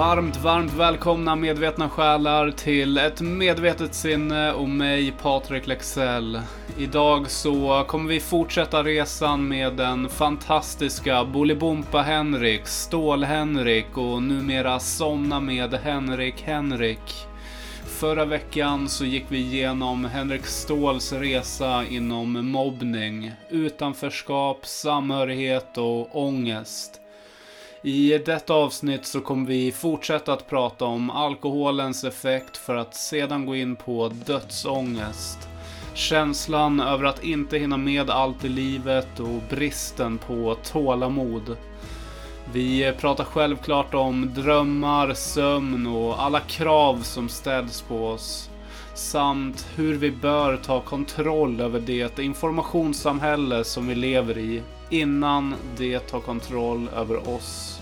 Varmt, varmt välkomna medvetna själar till ett medvetet sinne och mig, Patrik Lexell. Idag så kommer vi fortsätta resan med den fantastiska Bolibompa-Henrik, Stål-Henrik och numera Somna med Henrik-Henrik. Förra veckan så gick vi igenom Henrik Ståhls resa inom mobbning, utanförskap, samhörighet och ångest. I detta avsnitt så kommer vi fortsätta att prata om alkoholens effekt för att sedan gå in på dödsångest. Känslan över att inte hinna med allt i livet och bristen på tålamod. Vi pratar självklart om drömmar, sömn och alla krav som ställs på oss. Samt hur vi bör ta kontroll över det informationssamhälle som vi lever i innan det tar kontroll över oss.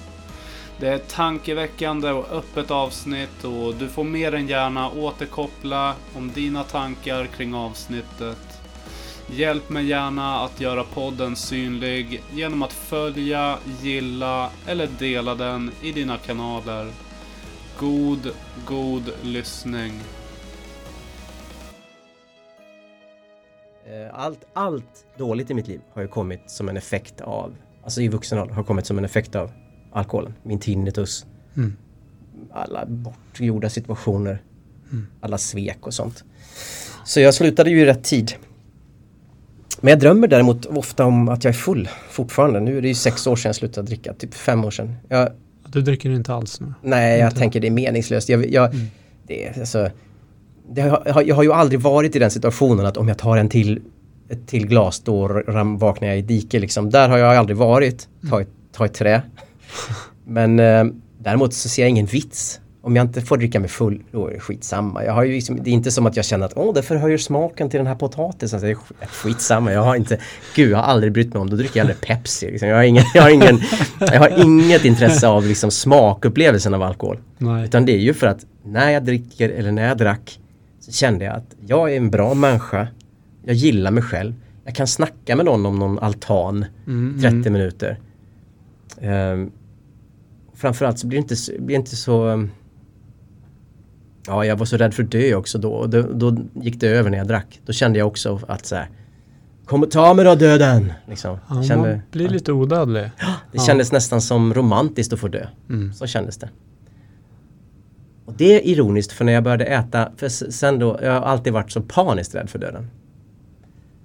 Det är ett tankeväckande och öppet avsnitt och du får mer än gärna återkoppla om dina tankar kring avsnittet. Hjälp mig gärna att göra podden synlig genom att följa, gilla eller dela den i dina kanaler. God, god lyssning. Allt, allt dåligt i mitt liv har ju kommit som en effekt av, alltså i vuxen ålder, har kommit som en effekt av alkoholen. Min tinnitus. Mm. Alla bortgjorda situationer. Mm. Alla svek och sånt. Så jag slutade ju i rätt tid. Men jag drömmer däremot ofta om att jag är full fortfarande. Nu är det ju sex år sedan jag slutade dricka, typ fem år sedan. Jag, du dricker inte alls nu? Nej, jag tänker det är meningslöst. Jag, jag, mm. det, alltså, har, jag har ju aldrig varit i den situationen att om jag tar en till, ett till glas då vaknar jag i dike liksom. Där har jag aldrig varit. Ta ett, ta ett trä. Men eh, däremot så ser jag ingen vits. Om jag inte får dricka mig full, då är det skitsamma. Jag har ju liksom, det är inte som att jag känner att åh, det förhöjer smaken till den här potatisen. det är skitsamma. Jag har inte, gud, jag har aldrig brytt mig om, då dricker jag aldrig Pepsi. Liksom. Jag, har ingen, jag, har ingen, jag har inget intresse av liksom, smakupplevelsen av alkohol. Nej. Utan det är ju för att när jag dricker eller när jag drack så kände jag att jag är en bra människa. Jag gillar mig själv. Jag kan snacka med någon om någon altan mm, 30 mm. minuter. Um, framförallt så blir det inte, blir inte så um, Ja, jag var så rädd för att dö också då. då. Då gick det över när jag drack. Då kände jag också att så här, Kom och ta mig då döden! Liksom. Ja, kände, man blir lite odödlig. Det ja. kändes nästan som romantiskt att få dö. Mm. Så kändes det. Och det är ironiskt för när jag började äta, för sen då, jag har alltid varit så paniskt rädd för döden.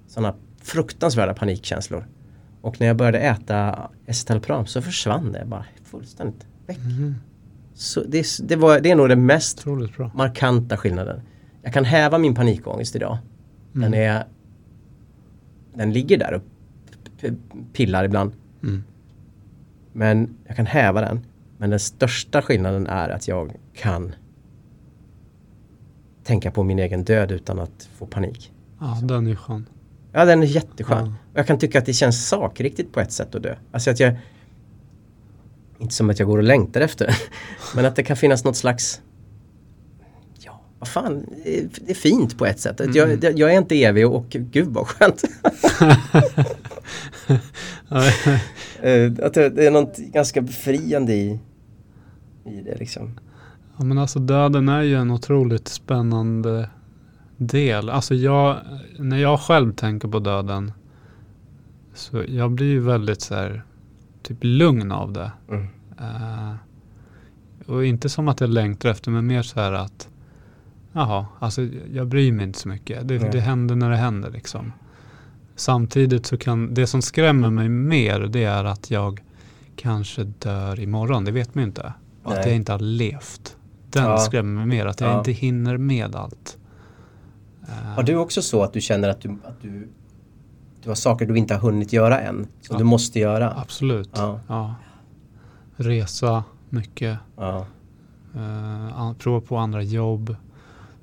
Sådana fruktansvärda panikkänslor. Och när jag började äta escitalopram så försvann det bara fullständigt väck. Mm. Så det, det, var, det är nog den mest markanta skillnaden. Jag kan häva min panikångest idag. Mm. Den, är, den ligger där och pillar ibland. Mm. Men jag kan häva den. Men den största skillnaden är att jag kan tänka på min egen död utan att få panik. Ja, den är skön. Ja, den är jätteskön. Ja. Och jag kan tycka att det känns sakriktigt på ett sätt att dö. Alltså att jag... Inte som att jag går och längtar efter Men att det kan finnas något slags... Ja, vad fan. Det är fint på ett sätt. Mm. Jag, jag, är inte evig och, och gud vad skönt. Eh, att det är något ganska befriande i, i det liksom. Ja men alltså döden är ju en otroligt spännande del. Alltså jag, när jag själv tänker på döden så jag blir ju väldigt så här, typ lugn av det. Mm. Uh, och inte som att jag längtar efter men mer så här att jaha, alltså jag bryr mig inte så mycket. Det, det händer när det händer liksom. Samtidigt så kan det som skrämmer mig mer det är att jag kanske dör imorgon. Det vet man ju inte. Och att jag inte har levt. Den ja. skrämmer mig mer. Att jag ja. inte hinner med allt. Har du också så att du känner att du, att du, du har saker du inte har hunnit göra än? Som ja. du måste göra? Absolut. Ja. Resa mycket. Uh, prova på andra jobb.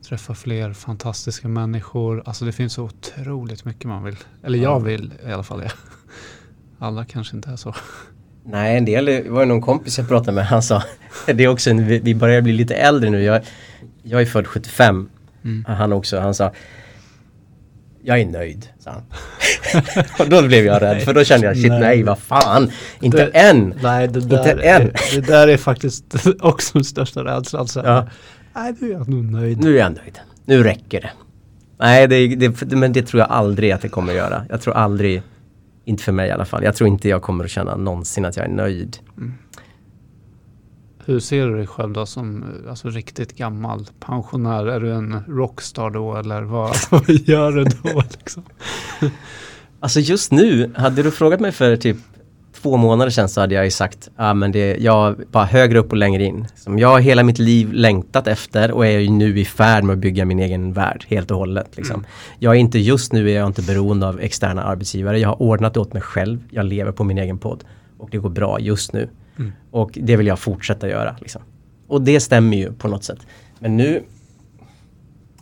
Träffa fler fantastiska människor. Alltså det finns så otroligt mycket man vill. Eller jag vill i alla fall. Alla kanske inte är så. Nej, en del, var någon kompis jag pratade med, han sa, det är också en, vi börjar bli lite äldre nu. Jag, jag är född 75 Mm. Han också, han sa jag är nöjd, sa han. och då blev jag rädd för då kände jag shit nej, Nej. vad fan, inte Det- än. Nej, det Inte där, än. är, det där är faktiskt också den största rädslan. Så här, Ja. Nej, nu är jag nog nöjd. Nu är jag nöjd. Nu räcker det. Nej, det, det, men det tror jag aldrig att det kommer att göra. Jag tror aldrig, inte för mig i alla fall, jag tror inte jag kommer att känna någonsin att jag är nöjd. Hur ser du dig själv då som alltså, riktigt gammal pensionär? Är du en rockstar då eller vad, vad gör du då? Liksom? Alltså just nu, hade du frågat mig för typ två månader sedan så hade jag ju sagt, ja ah, men det, jag bara högre upp och längre in. Som jag har hela mitt liv längtat efter och är ju nu i färd med att bygga min egen värld helt och hållet. Liksom. Jag är inte, just nu är jag inte beroende av externa arbetsgivare. Jag har ordnat det åt mig själv. Jag lever på min egen podd. Och det går bra just nu. Mm. Och det vill jag fortsätta göra. Liksom. Och det stämmer ju på något sätt. Men nu,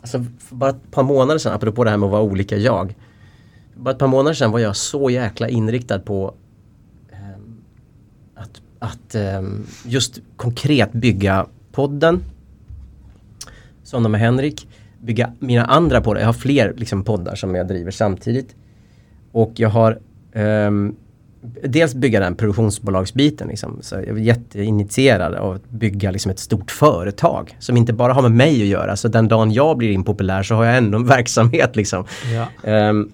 alltså för bara ett par månader sedan, apropå det här med att vara olika jag. Bara ett par månader sedan var jag så jäkla inriktad på att, ehm, just konkret bygga podden. Sådana med Henrik. Bygga mina andra poddar. Jag har fler liksom, poddar som jag driver samtidigt. Och jag har ehm, dels bygga den produktionsbolagsbiten. Liksom. Så jag är jätteinitierad av att bygga liksom, ett stort företag som inte bara har med mig att göra. Så den dagen jag blir impopulär så har jag ändå en verksamhet. Liksom. Ja. Ehm,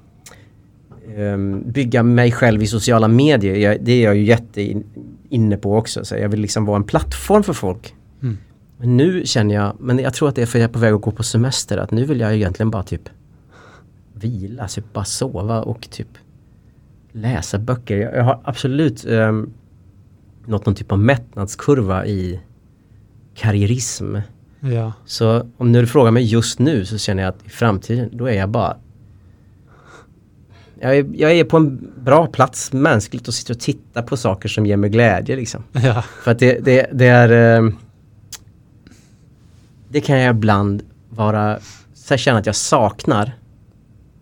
bygga mig själv i sociala medier, jag, det är jag ju jätte inne på också. Så jag vill liksom vara en plattform för folk. Mm. Men nu känner jag, men jag tror att det är för att jag är på väg att gå på semester, att nu vill jag egentligen bara typ vila, typ bara sova och typ läsa böcker. Jag, jag har absolut um, nått någon typ av mättnadskurva i karriärism. ja. Så om du frågar mig just nu så känner jag att i framtiden, då är jag bara jag är, jag är på en bra plats mänskligt och sitter och tittar på saker som ger mig glädje liksom. Ja. För att det, det, det är eh, Det kan jag ibland vara så här känna att jag saknar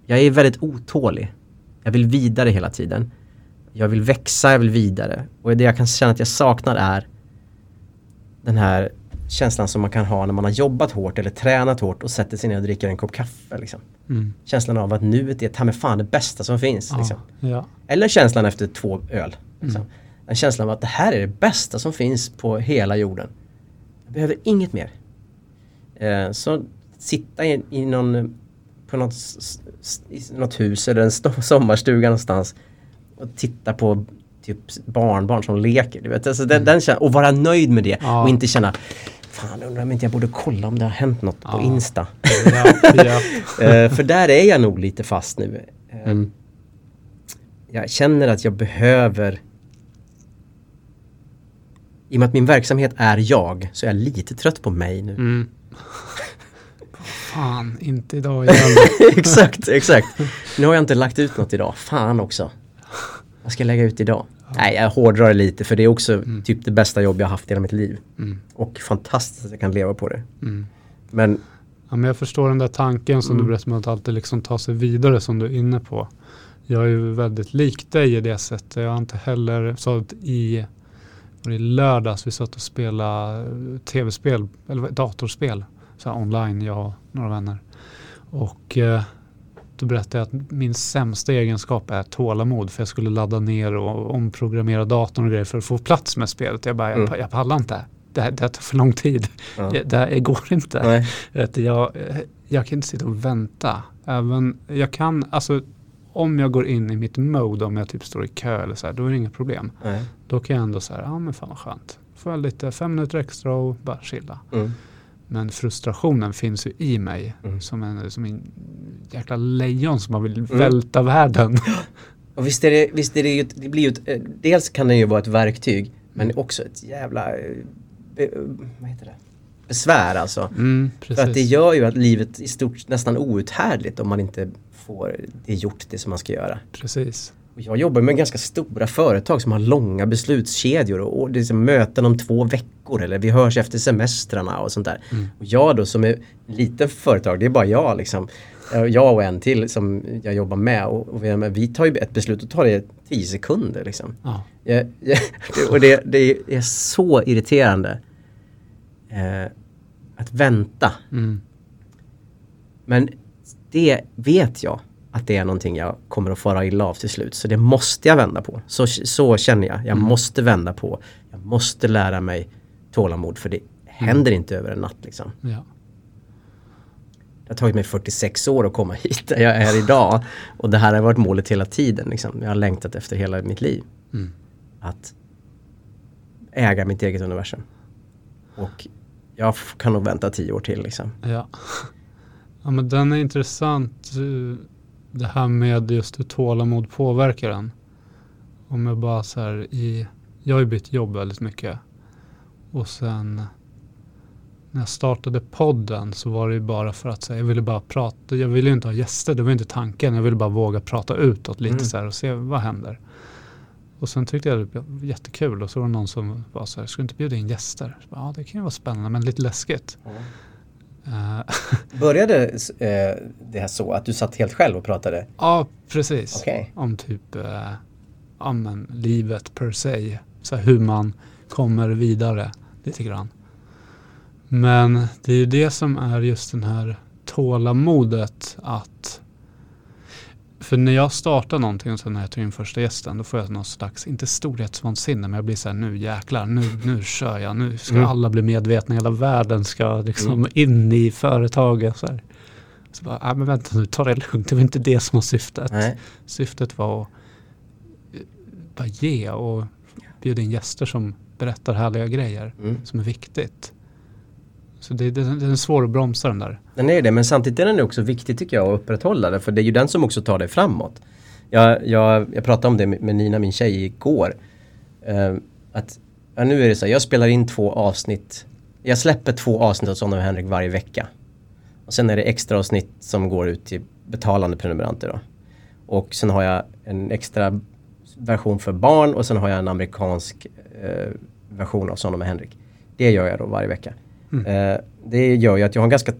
Jag är väldigt otålig Jag vill vidare hela tiden Jag vill växa, jag vill vidare Och det jag kan känna att jag saknar är Den här känslan som man kan ha när man har jobbat hårt eller tränat hårt och sätter sig ner och dricker en kopp kaffe liksom. Mm. Känslan av att nuet är ta med fan det bästa som finns liksom. Ja. ja. Eller känslan efter två öl. Liksom. Mm. En känsla av att det här är det bästa som finns på hela jorden. Jag behöver inget mer. Eh, så sitta i, i någon, på något, i något hus eller en sommarstuga någonstans och titta på typ barnbarn som leker. Du vet? Alltså den, den kän- och vara nöjd med det Mm. Ja. och inte känna Fan undrar om inte jag borde kolla om det har hänt något på Ja. Insta. ja. ja. Eh, för där är jag nog lite fast nu. Eh, Mm. Jag känner att jag behöver i och med att min verksamhet är jag så är jag lite trött på mig nu. Mm. Fan, inte idag igen. exakt, exakt. Nu har jag inte lagt ut något idag. Fan också. Vad ska jag lägga ut idag? Nej, jag hårdrar det lite för det är också typ det bästa jobb jag haft i hela mitt liv. Mm. Och fantastiskt att jag kan leva på det. Mm. Men Ja, men jag förstår den där tanken som Mm. du berättade om att alltid liksom ta sig vidare som du är inne på. Jag är ju väldigt lik dig i det sättet. Jag har inte heller, så i, var det i lördags vi satt och spelade eh, tv-spel, eller datorspel, så online, jag och några vänner. Och eh, då berättade jag att min sämsta egenskap är tålamod för jag skulle ladda ner och omprogrammera datorn och grejer för att få plats med spelet. Jag bara, jag, Mm. pa- jag pallar inte. Det, här- det här tar för lång tid. ja. Det, det här går inte. Nej. Jag, jag kan inte sitta och vänta. Även, jag kan, alltså om jag går in i mitt mode, om jag typ står i kö eller så här, då är det inga problem. Nej. Då kan jag ändå säga, ja men fan vad skönt. Får jag lite fem minuter extra och bara chilla. Mm. Men frustrationen finns ju i mig. Mm. Som, en, som en jäkla lejon som man vill välta världen. Och visst är det, visst är det ju, det blir ju ett, eh, dels kan det ju vara ett verktyg men också ett jävla, eh, be, vad heter det? Besvär alltså. Mm, För att det gör ju att livet i stort nästan outhärdligt om man inte får det gjort det som man ska göra. precis. Jag jobbar med ganska stora företag som har långa beslutskedjor och, det är liksom möten om två veckor eller vi hörs efter semestrarna och sånt där. Mm. Och jag då som är litet företag, det är bara jag liksom. Eh, Jag och en till som jag jobbar med och, och vi, tar ju ett beslut och tar det 10 sekunder liksom. Ja. Jag, jag, det- och det, det är så irriterande. Eh, att vänta. Mm. Men det vet jag att det är någonting jag kommer att fara illa av till slut. Så det måste jag vända på. Så, så känner jag. Jag Mm. måste vända på. Jag måste lära mig tålamod för det händer inte över en natt liksom. Ja. Det har tagit mig 46 år att komma hit där jag är idag. Och det här har varit målet hela tiden. Liksom. Jag har längtat efter hela mitt liv. Mm. Att äga mitt eget universum. Och jag kan nog vänta tio år till liksom. Ja. ja, men den är intressant. Det här med just hur tålamod påverkar en. Om jag bara så här i, jag har ju bytt jobb väldigt mycket. Och sen när jag startade podden så var det ju bara för att säga, jag ville bara prata, jag ville ju inte ha gäster, det var inte tanken. Jag ville bara våga prata utåt lite Mm. så här och se vad händer. Och sen tyckte jag det var jättekul och så var det någon som var så här, ska du inte bjuda in gäster? Bara, Ja, det kan ju vara spännande men lite läskigt. Eh, Började eh, det här så att du satt helt själv och pratade? Ja, precis. Okej. Om typ eh, men, livet per se. Så hur man kommer vidare lite grann. Men det är ju det som är just den här tålamodet att för när jag startar någonting och sen när jag tar in första gästen då får jag någon slags, inte storhetsvansinne men jag blir så här nu jäklar, nu, nu kör jag, nu ska Mm. alla bli medvetna, hela världen ska liksom in i företaget. Så, här. så bara, ah, men vänta nu, ta det lugnt, det var inte det som var syftet. Nej. Syftet var att bara ge och bjuda in gäster som berättar härliga grejer Mm. som är viktigt. Så det, det, det är svår att bromsa den där. Den är det, men samtidigt är den också viktig tycker jag att upprätthålla det. För det är ju den som också tar dig framåt. Jag, jag, jag pratade om det med Nina, min tjej, igår. Uh, att, ja, nu är det så här, jag spelar in två avsnitt. Jag släpper två avsnitt av Sonny och Henrik varje vecka. Och sen är det extra avsnitt som går ut till betalande prenumeranter då. Och sen har jag en extra version för barn och sen har jag en amerikansk eh, version av Sonny och Henrik. Det gör jag då varje vecka. Eh, det gör ju att jag har en ganska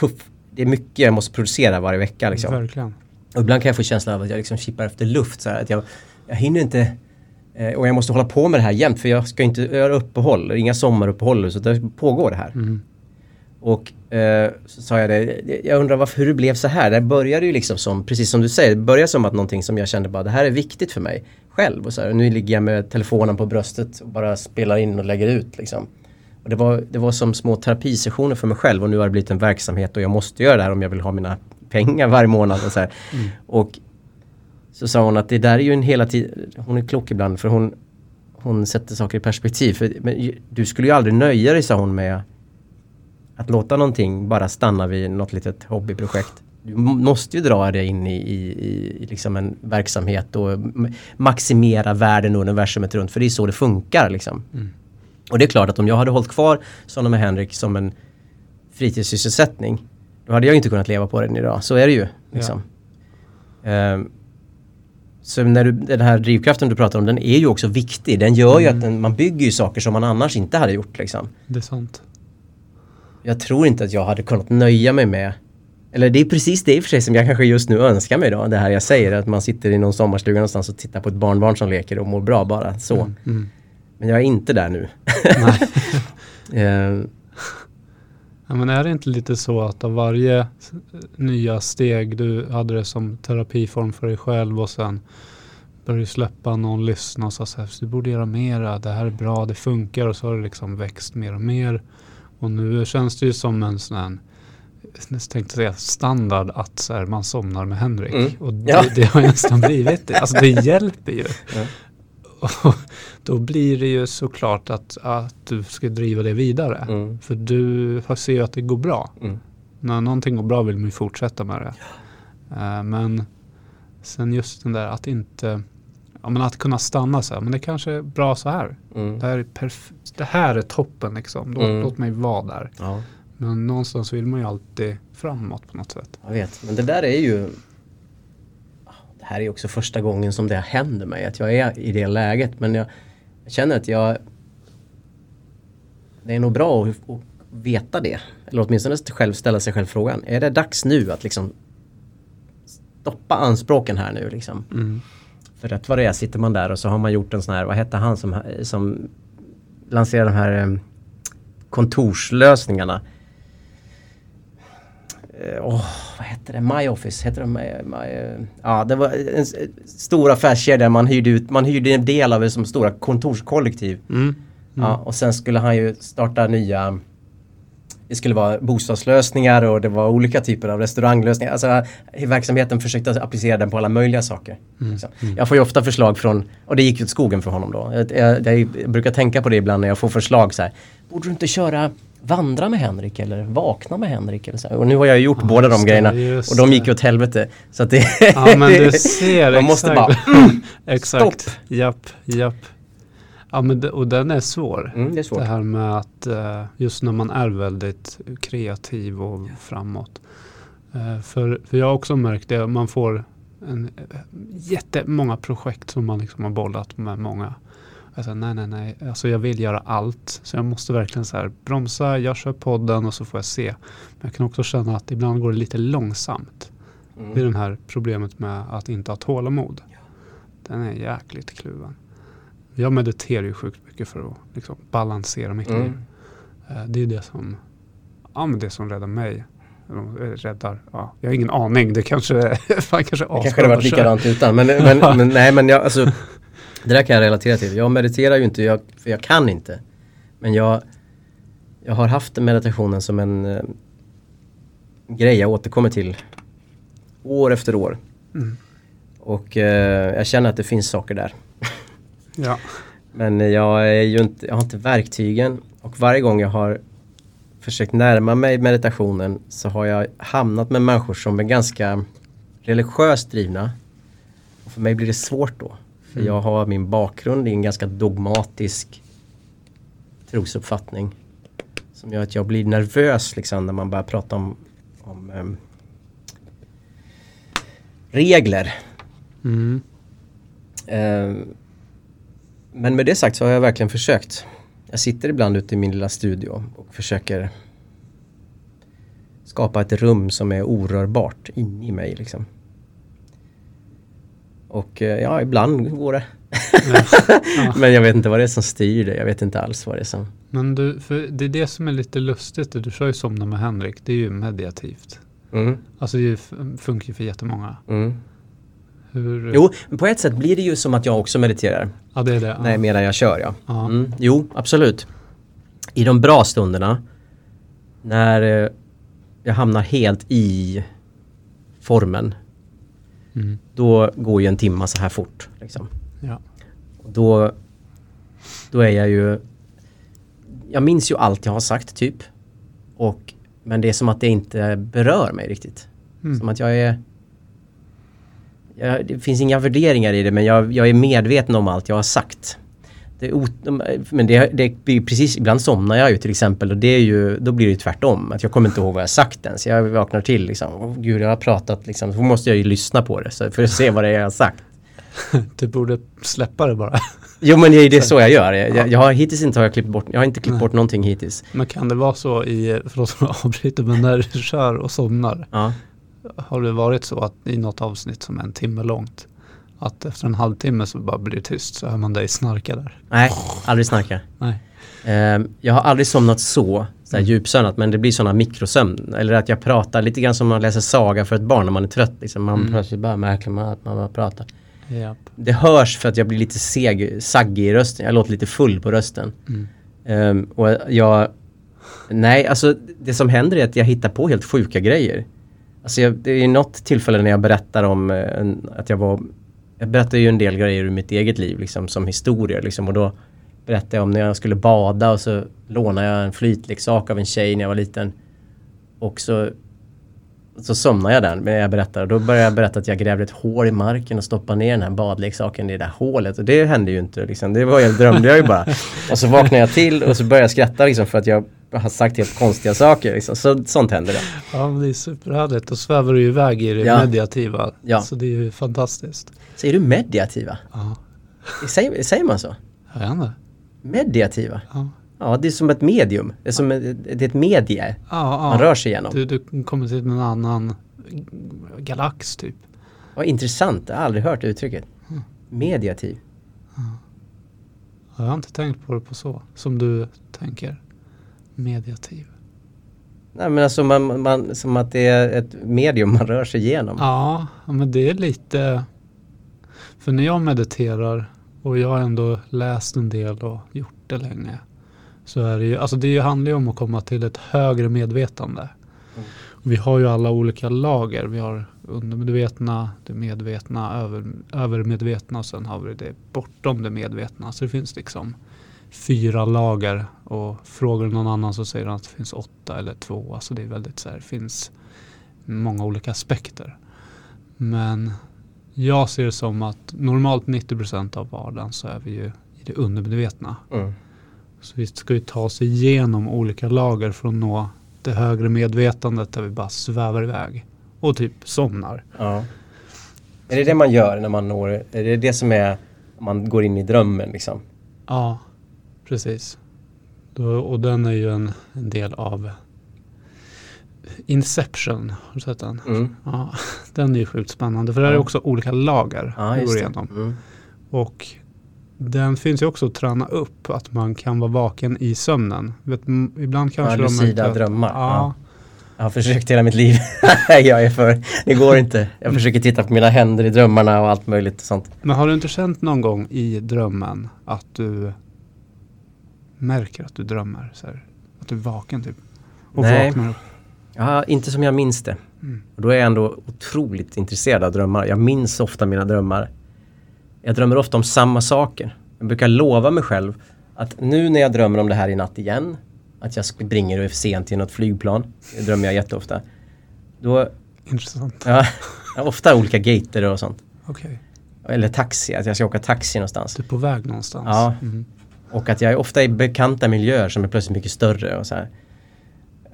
tuff, det är mycket jag måste producera varje vecka liksom. Verkligen. Och ibland kan jag få känslan av att jag liksom kippar efter luft. Så här, att jag, jag hinner inte eh, och jag måste hålla på med det här jämt för jag ska inte göra uppehåll, inga sommaruppehåll så det pågår det här. Mm. Och eh, så sa jag det, jag undrar varför, hur det blev så här. Det började ju liksom som, precis som du säger, det började som att någonting som jag kände bara det här är viktigt för mig själv. Och så här, nu ligger jag med telefonen på bröstet och bara spelar in och lägger ut liksom. Och det var, det var som små terapisessioner för mig själv och nu har det blivit en verksamhet och jag måste göra det här om jag vill ha mina pengar varje månad. Och så, här. och så sa hon att det där är ju en hela tiden, hon är klok ibland för hon, hon sätter saker i perspektiv. För, men du skulle ju aldrig nöja dig, sa hon, med att låta någonting bara stanna vid något litet hobbyprojekt. Du måste ju dra det in i, i, i liksom en verksamhet och maximera världen och universumet runt för det är så det funkar liksom. Mm. Och det är klart att om jag hade hållit kvar med Henrik som en fritidssysselsättning då hade jag inte kunnat leva på den idag. Så är det ju. Liksom. Ehm, så när du, den här drivkraften du pratar om den är ju också viktig. Den gör ju att den, man bygger ju saker som man annars inte hade gjort. Liksom. Det är sant. Jag tror inte att jag hade kunnat nöja mig med eller det är precis det i och för sig som jag kanske just nu önskar mig då. Det här jag säger att man sitter i någon sommarstuga någonstans och tittar på ett barnbarn som leker och mår bra bara så. Mm. Mm. Men jag är inte där nu. Nej. Ja, men är det inte lite så att av varje nya steg, du hade det som terapiform för dig själv och sen började du släppa någon lyssna och sa så här, du borde göra mera, det här är bra, det funkar och så har det liksom växt mer och mer. Och nu känns det ju som en sån här, jag tänkte säga standard att så här, man somnar med Henrik. Mm. Och det, Ja. det har ju nästan blivit det. Alltså det hjälper ju. Ja. Och då blir det ju såklart att, att du ska driva det vidare. mm, För du ser ju att det går bra. mm. När någonting går bra vill man ju fortsätta med det. Eh, men sen just den där att inte, ja men att kunna stanna så här, men det kanske är bra så här. Mm. Det här är, perf- det här är toppen liksom, låt, Mm. låt mig vara där. Ja. Men någonstans vill man ju alltid framåt på något sätt. Jag vet, men det där är ju... Det här är också första gången som det händer mig, att jag är i det läget. Men jag känner att jag... Det är nog bra att, att veta det. Eller åtminstone själv ställa sig själv frågan. Är det dags nu att liksom stoppa anspråken här nu liksom? Mm. För rätt vad det är sitter man där och så har man gjort en sån här, vad hette han som, som lanserade de här eh, kontorslösningarna? Åh, vad hette det? My Office? Hette det My, My, ja, det var en stor affärskedja. Man hyrde, ut, man hyrde en del av det som stora kontorskollektiv. Mm. Mm. Ja, och sen skulle han ju starta nya det skulle vara bostadslösningar och det var olika typer av restauranglösningar. Alltså verksamheten försökte applicera den på alla möjliga saker. Mm. Liksom. Jag får ju ofta förslag från, och det gick ju åt skogen för honom då. Jag, jag, jag, brukar tänka på det ibland när jag får förslag så här. Borde du inte köra vandra med Henrik eller vakna med Henrik? Eller så. Och nu har jag gjort Ja, båda de grejerna och de gick ju åt helvete. Så det, Ja men du ser, Man måste exakt. bara, exakt. stopp. Japp, japp. Ja men det, och den är svår. mm, det är. Det här med att eh, just när man är väldigt kreativ och framåt. Eh, för, för jag har också märkt det, man får en, eh, jättemånga projekt som man liksom har bollat med många. Alltså, nej, nej, nej, alltså jag vill göra allt. Så jag måste verkligen så här bromsa, jag kör podden och så får jag se. Men jag kan också känna att ibland går det lite långsamt. Mm. Det är det här problemet med att inte ha tålamod. Den är jäkligt kluven. Jag mediterar ju sjukt mycket för att liksom balansera mitt Mm. liv. Eh, Det är det som, ja, men det som räddar mig. Eh, Räddar, ja, jag har ingen aning. Det kanske, fan kanske Det kanske hade varit likadant utan. Men, men, men nej men jag, alltså, det där kan jag relatera till. Jag mediterar ju inte, jag, för jag kan inte. Men jag, jag har haft meditationen som en eh, grej jag återkommer till år efter år. Mm. Och eh, jag känner att det finns saker där. Ja. Men jag, är ju inte, jag har inte verktygen och varje gång jag har försökt närma mig meditationen så har jag hamnat med människor som är ganska religiöst drivna. Och för mig blir det svårt då. För Mm. jag har min bakgrund i en ganska dogmatisk trosuppfattning. Som gör att jag blir nervös liksom när man börjar prata om, om ehm, regler. Mm. Ehm, men med det sagt så har jag verkligen försökt. Jag sitter ibland ute i min lilla studio och försöker skapa ett rum som är orörbart in i mig liksom. Och eh, ja, ibland går det. Ja. Men jag vet inte vad det är som styr det. Jag vet inte alls vad det är som... Men du, för det är det som är lite lustigt. Du kör ju Somna med Henrik. Det är ju mediativt. Mm, Alltså det funkar ju för jättemånga. mm. Hur, Jo, men på ett sätt blir det ju som att jag också mediterar. Ja det är det. Nej, medan jag kör ja. Ja. Mm, jo, absolut. I de bra stunderna när eh, jag hamnar helt i formen Mm. då går ju en timma så här fort. Liksom. Ja. Och då, då är jag ju... Jag minns ju allt jag har sagt typ. Och, men det är som att det inte berör mig riktigt. Mm. Som att jag är... Jag, det finns inga värderingar i det men jag, jag är medveten om allt jag har sagt. Det är men det, det blir precis, ibland somnar jag ju till exempel och det är ju, då blir det tvärtom. Att jag kommer inte ihåg vad jag sagt ens. Jag vaknar till liksom, Åh, gud jag har pratat liksom, så måste jag ju lyssna på det så, för att se vad det är jag har sagt. Du borde släppa det bara. Jo men det är det så jag gör. Jag, jag, jag har hittills inte har jag klippt bort, jag har inte klippt Nej. bort någonting hittills. Men kan det vara så i, förlåt om jag avbryter, men när du kör och somnar, Ja. har det varit så att i något avsnitt som är en timme långt, att efter en halvtimme så bara blir det tyst så hör man dig snarka där? Nej, aldrig snarka. Nej. Ehm, jag har aldrig somnat så, så här Mm. djupsömnat, men det blir sådana mikrosömn. Eller att jag pratar lite grann som man läser saga för ett barn när man är trött. Liksom. Man Mm. plötsligt bara märker man att man bara pratar. Japp. Det hörs för att jag blir lite seg, saggig i rösten. Jag låter lite full på rösten. Mm. Ehm, och jag... Nej, alltså det som händer är att jag hittar på helt sjuka grejer. Alltså jag, det är något tillfälle när jag berättar om eh, att jag var... Jag berättar ju en del grejer ur mitt eget liv liksom som historier liksom och då berättade jag om när jag skulle bada och så lånade jag en flytleksak av en tjej när jag var liten. Och så, så somnade jag där när jag berättade. Då började jag berätta att jag grävde ett hål i marken och stoppade ner den här badleksaken i det där hålet. Och det hände ju inte liksom. Det var jag drömde jag ju bara. Och så vaknade jag till och så började jag skratta liksom för att jag har sagt helt konstiga saker. Liksom. Så, sånt händer det. Ja, men det är superhärligt. Då svävar du iväg i det Ja. mediativa. Ja. Så det är ju fantastiskt. Säger du mediativa? Ja, Säger, säger man så? jag vet inte. Mediativa? Ja, Ja, det är som ett medium. Det är som ett, det är ett medie ja, man rör sig igenom. Du, du kommer till en annan galax typ. Vad intressant, jag har aldrig hört uttrycket. Mediativ. Ja, Jag har inte tänkt på det på så. Som du tänker. Mediativ. Nej men alltså man, man, som att det är ett medium man rör sig igenom. Ja, men det är lite... För när jag mediterar och jag har ändå läst en del och gjort det länge. Så är det ju, alltså det handlar ju om att komma till ett högre medvetande. Mm. Vi har ju alla olika lager. Vi har undermedvetna, det medvetna, över, övermedvetna och sen har vi det bortom det medvetna. Så det finns liksom fyra lager och frågar du någon annan så säger han att det finns åtta eller två. Alltså det är väldigt så här, det finns många olika aspekter. Men jag ser det som att normalt 90% av vardagen så är vi ju i det undermedvetna. Mm. Så vi ska ju ta oss igenom olika lager för att nå det högre medvetandet där vi bara svävar iväg och typ somnar. Ja. Är det det man gör när man når, är det det som är, man går in i drömmen liksom? Ja, precis. Och den är ju en, en del av Inception, har du sett den? Mm. Ja, den är ju sjukt spännande för där är Ja. också olika lager Ja, går igenom. Mm. Och den finns ju också att träna upp, att man kan vara vaken i sömnen. Vet, ibland kanske Ja, lucida inte- drömmar. Ja, Jag har försökt hela mitt liv. jag är för, det går inte. Jag försöker titta på mina händer i drömmarna och allt möjligt och sånt. Men har du inte känt någon gång i drömmen att du märker att du drömmer? Så här, att du är vaken typ? Och Nej. vaknar upp? Ja, inte som jag minns det. Mm. Och då är jag ändå otroligt intresserad av drömmar. Jag minns ofta mina drömmar. Jag drömmer ofta om samma saker. Jag brukar lova mig själv att nu när jag drömmer om det här i natt igen, att jag springer och är för sent till något flygplan, det drömmer jag jätteofta. Då, Intressant. ja, ofta olika gater och sånt. Okej. Eller taxi, att jag ska åka taxi någonstans. Du är på väg någonstans? Ja. Mm. Och att jag är ofta i bekanta miljöer som är plötsligt mycket större och så här.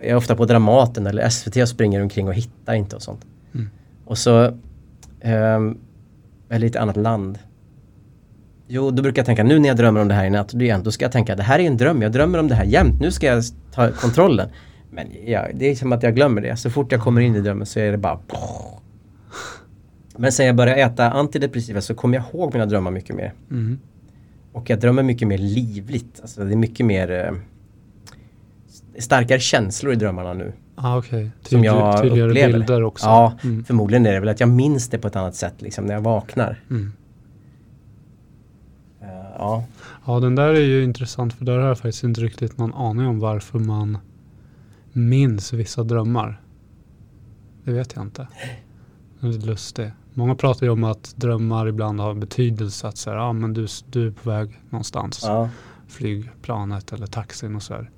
Jag är ofta på Dramaten eller SVT och springer omkring och hittar inte och sånt. Mm. Och så, ehm, eller i ett annat land. Jo, då brukar jag tänka, nu när jag drömmer om det här i natt, då ska jag tänka, det här är en dröm, jag drömmer om det här jämt, nu ska jag ta kontrollen. Men ja, det är som att jag glömmer det. Så fort jag kommer in i drömmen så är det bara... Men sen jag började äta antidepressiva så kommer jag ihåg mina drömmar mycket mer. Mm. Och jag drömmer mycket mer livligt. Alltså det är mycket mer eh, starkare känslor i drömmarna nu. Ah, Okej, Som jag tydligare upplever. bilder också. Ja, Mm. förmodligen är det väl att jag minns det på ett annat sätt liksom när jag vaknar. Mm. Eh, ja. Ja, den där är ju intressant för där har jag faktiskt inte riktigt någon aning om varför man minns vissa drömmar. Det vet jag inte. Det är lustigt. Många pratar ju om att drömmar ibland har betydelse. Att säga, ah, men du, du är på väg någonstans. ja. Flygplanet eller taxin och så här.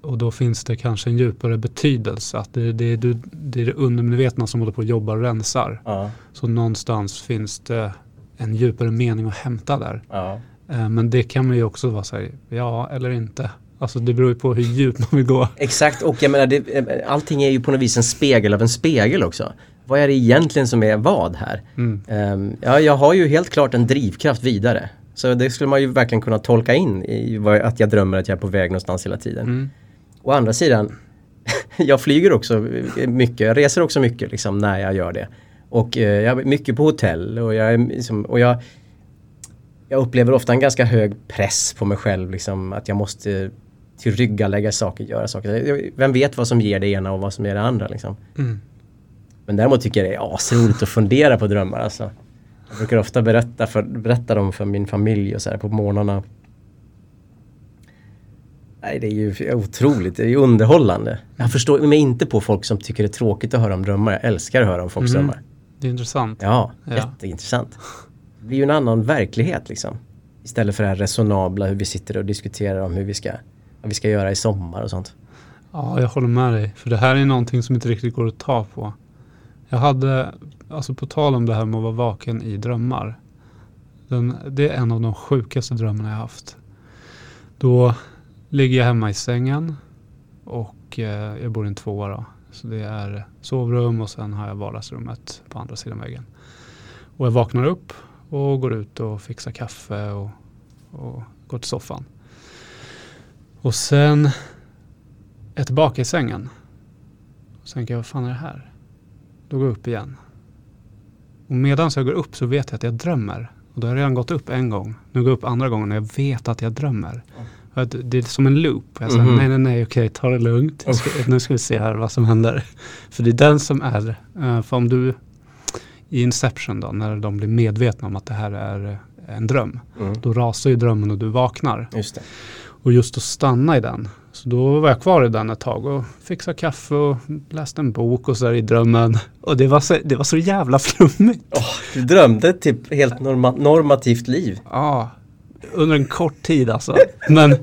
Och då finns det kanske en djupare betydelse. Att det, det, är du, det är det undermedvetna som håller på att jobba och rensar. Ja. Så någonstans finns det en djupare mening att hämta där. Ja. Eh, Men det kan man ju också vara så här, ja eller inte. Alltså det beror ju på hur djupt man vill gå. Exakt och jag menar det, eh, allting är ju på något vis en spegel av en spegel också. Vad är det egentligen som är vad här? Mm. Ehm, ja, jag har ju helt klart en drivkraft vidare. Så det skulle man ju verkligen kunna tolka in i vad, att jag drömmer att jag är på väg någonstans hela tiden. Mm. Å andra sidan, jag flyger också mycket, jag reser också mycket liksom när jag gör det. Och eh, jag är mycket på hotell och jag, är liksom, och jag, jag upplever ofta en ganska hög press på mig själv. Liksom, att jag måste tillryggalägga saker, göra saker. Vem vet vad som ger det ena och vad som ger det andra. Liksom. Mm. Men däremot tycker jag det är asroligt att fundera på drömmar. Alltså. Jag brukar ofta berätta, för, berätta dem för min familj och så här på morgnarna. Nej, det är ju otroligt. Det är ju underhållande. Jag förstår mig inte på folk som tycker det är tråkigt att höra om drömmar. Jag älskar att höra om folks Mm. drömmar. Det är intressant. Ja, Ja. jätteintressant. Det blir ju en annan verklighet liksom. Istället för det här resonabla, hur vi sitter och diskuterar om hur vi ska, vad vi ska göra i sommar och sånt. Ja, jag håller med dig. För det här är någonting som inte riktigt går att ta på. Jag hade, alltså på tal om det här med att vara vaken i drömmar. Den, det är en av de sjukaste drömmarna jag haft. Då ligger jag hemma i sängen och eh, jag bor i en tvåa då. Så det är sovrum och sen har jag vardagsrummet på andra sidan väggen. Och jag vaknar upp och går ut och fixar kaffe och, och går till soffan. Och sen är jag tillbaka i sängen. Och sen tänker jag, vad fan är det här? Då går jag upp igen. Och medan jag går upp så vet jag att jag drömmer. Och då har jag redan gått upp en gång. Nu går jag upp andra gången och jag vet att jag drömmer. Att Det är som en loop. Jag säger, Mhm. nej, nej, nej, okej, ta det lugnt. Ska, nu ska vi se här vad som händer. För det är den som är, eh, för om du i Inception då, när de blir medvetna om att det här är eh, en dröm, Mm. då rasar ju drömmen och du vaknar. Just. Och just att stanna i den. Så då var jag kvar i den ett tag och fixade kaffe och läste en bok och så där i drömmen. Och det var så, det var så jävla flummigt. Du drömde typ helt norma- normativt liv. Ja, under en kort tid alltså. Men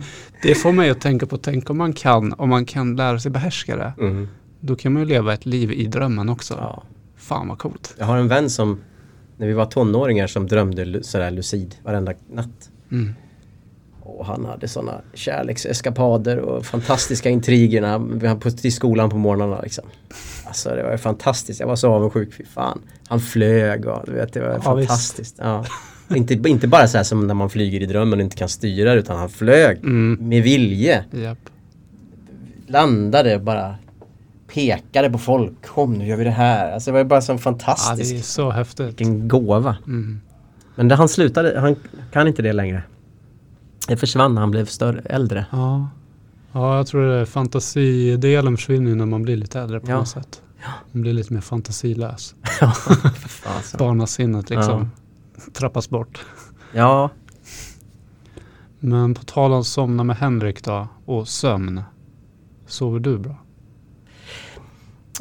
det får mig att tänka på, tänk om man kan, om man kan lära sig behärska det. Mm. Då kan man ju leva ett liv i drömmen också. Ja. Fan vad coolt. Jag har en vän som, när vi var tonåringar, som drömde sådär lucid varenda natt. Mm. Och han hade sådana kärlekseskapader och fantastiska intriger när han på, till skolan på morgnarna liksom. Alltså det var fantastiskt. Jag var så avundsjuk, fy fan. Han flög och du vet, det var Ja, fantastiskt. Ja. Inte, inte bara så här som när man flyger i drömmen och inte kan styra utan han flög Mm. med vilje. Japp. Landade bara pekade på folk. Kom nu gör vi det här. Alltså det var bara så Ja, det är så häftigt. Vilken gåva. Mm. Men det, han slutade, han kan inte det längre. Det försvann när han blev större, äldre. Ja. ja, jag tror det fantasidelen försvinner när man blir lite äldre på Ja. något sätt. Man blir lite mer fantasilös. Barnasinnet liksom trappas bort. Ja, Men på tal om somna med Henrik då och sömn. Sover du bra?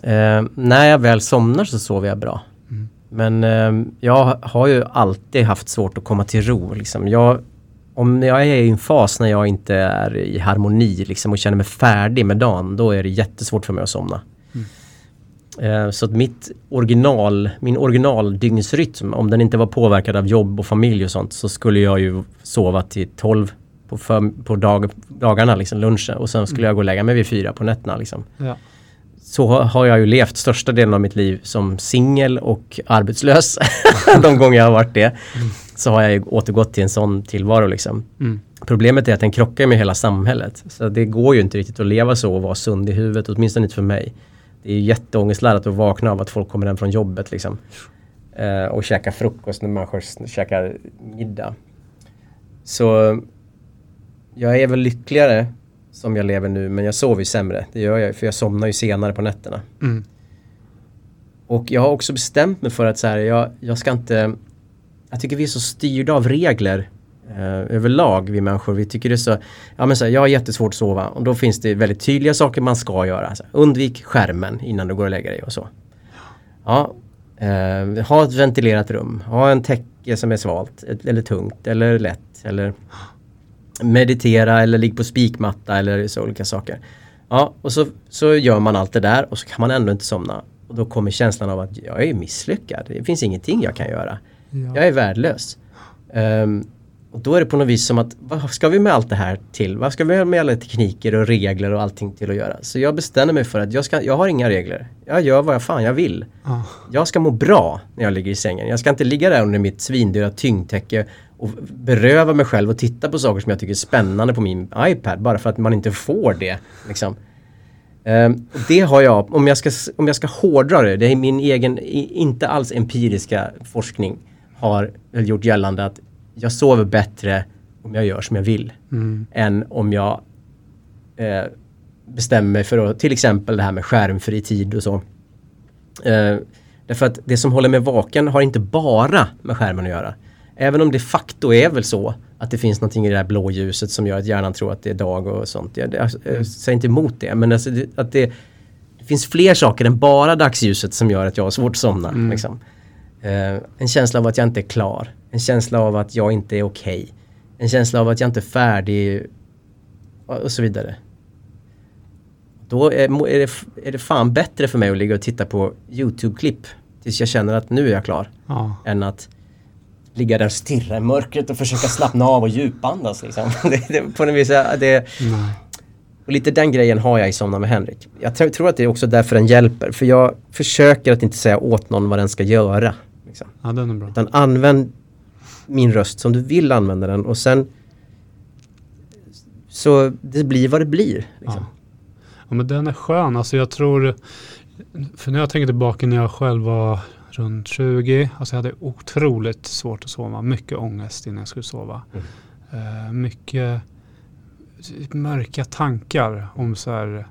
eh, när jag väl somnar så sover jag bra. Mm. Men eh, jag har ju alltid haft svårt att komma till ro. Liksom. Jag, om jag är i en fas när jag inte är i harmoni liksom, och känner mig färdig med dagen, då är det jättesvårt för mig att somna. Eh, så att mitt original, min originaldygnsrytm, om den inte var påverkad av jobb och familj och sånt, så skulle jag ju sova till 12 på, för, på dag, dagarna, liksom lunchen. Och sen skulle jag gå och lägga mig vid fyra på nätterna. Liksom. Ja. Så har- jag ju levt största delen av mitt liv som singel och arbetslös. De gånger jag har varit det. Så har jag ju återgått till en sån tillvaro liksom. Mm. Problemet är att den krockar med hela samhället. Så det går ju inte riktigt att leva så och vara sund i huvudet, åtminstone inte för mig. Det är ju jätteångestladdat att vakna av att folk kommer hem från jobbet liksom. Eh, och käkar frukost när människor s- käkar middag. Så jag är väl lyckligare som jag lever nu, men jag sover ju sämre. Det gör jag för jag somnar ju senare på nätterna. Mm. Och jag har också bestämt mig för att så här, jag, jag ska inte... Jag tycker vi är så styrda av regler eh, överlag, vi människor. Vi tycker det är så... Ja men så här, jag har jättesvårt att sova och då finns det väldigt tydliga saker man ska göra. Så här, undvik skärmen innan du går och lägger dig och så. Ja, eh, ha ett ventilerat rum. Ha en täcke som är svalt eller tungt eller lätt. Eller meditera eller ligga på spikmatta eller så olika saker. Ja, och så, så gör man allt det där och så kan man ändå inte somna. Och då kommer känslan av att jag är misslyckad. Det finns ingenting jag kan göra. Ja. Jag är värdelös. Ehm, och då är det på något vis som att vad ska vi med allt det här till? Vad ska vi med alla tekniker och regler och allting till att göra? Så jag bestämde mig för att jag, ska, jag har inga regler. Jag gör vad jag fan jag vill. Ja. Jag ska må bra när jag ligger i sängen. Jag ska inte ligga där under mitt svindyra tyngdtäcke och beröva mig själv och titta på saker som jag tycker är spännande på min iPad bara för att man inte får det. Liksom. Och det har jag, om jag, ska, om jag ska hårdra det, det är min egen, inte alls empiriska forskning har gjort gällande att jag sover bättre om jag gör som jag vill Mm. än om jag eh, bestämmer mig för att, till exempel det här med skärmfri tid och så. Eh, därför att det som håller mig vaken har inte bara med skärmen att göra. Även om det facto är väl så att det finns någonting i det här blå ljuset som gör att hjärnan tror att det är dag och sånt. Jag, jag, jag säger inte emot det, men alltså det, att det, det finns fler saker än bara dagsljuset som gör att jag har svårt att somna. Mm. Liksom. Eh, en känsla av att jag inte är klar. En känsla av att jag inte är okej. En känsla av att jag inte är färdig och så vidare. Då är, är, det, är det fan bättre för mig att ligga och titta på YouTube-klipp tills jag känner att nu är jag klar. Ja. Än att ligga där och stirra i mörkret och försöka slappna av och djupandas. Liksom. Det, det, på något vis, det, Nej. och lite den grejen har jag i Somna med Henrik. Jag tror att det är också därför den hjälper. För jag försöker att inte säga åt någon vad den ska göra. Liksom. ja, den är bra. Utan använd min röst som du vill använda den och sen så det blir vad det blir. Liksom. Ja, men den är skön. Alltså jag tror, för när jag tänker tillbaka när jag själv var runt 20, alltså jag hade otroligt svårt att sova, mycket ångest innan jag skulle sova. Mm. Eh, mycket mörka tankar om så här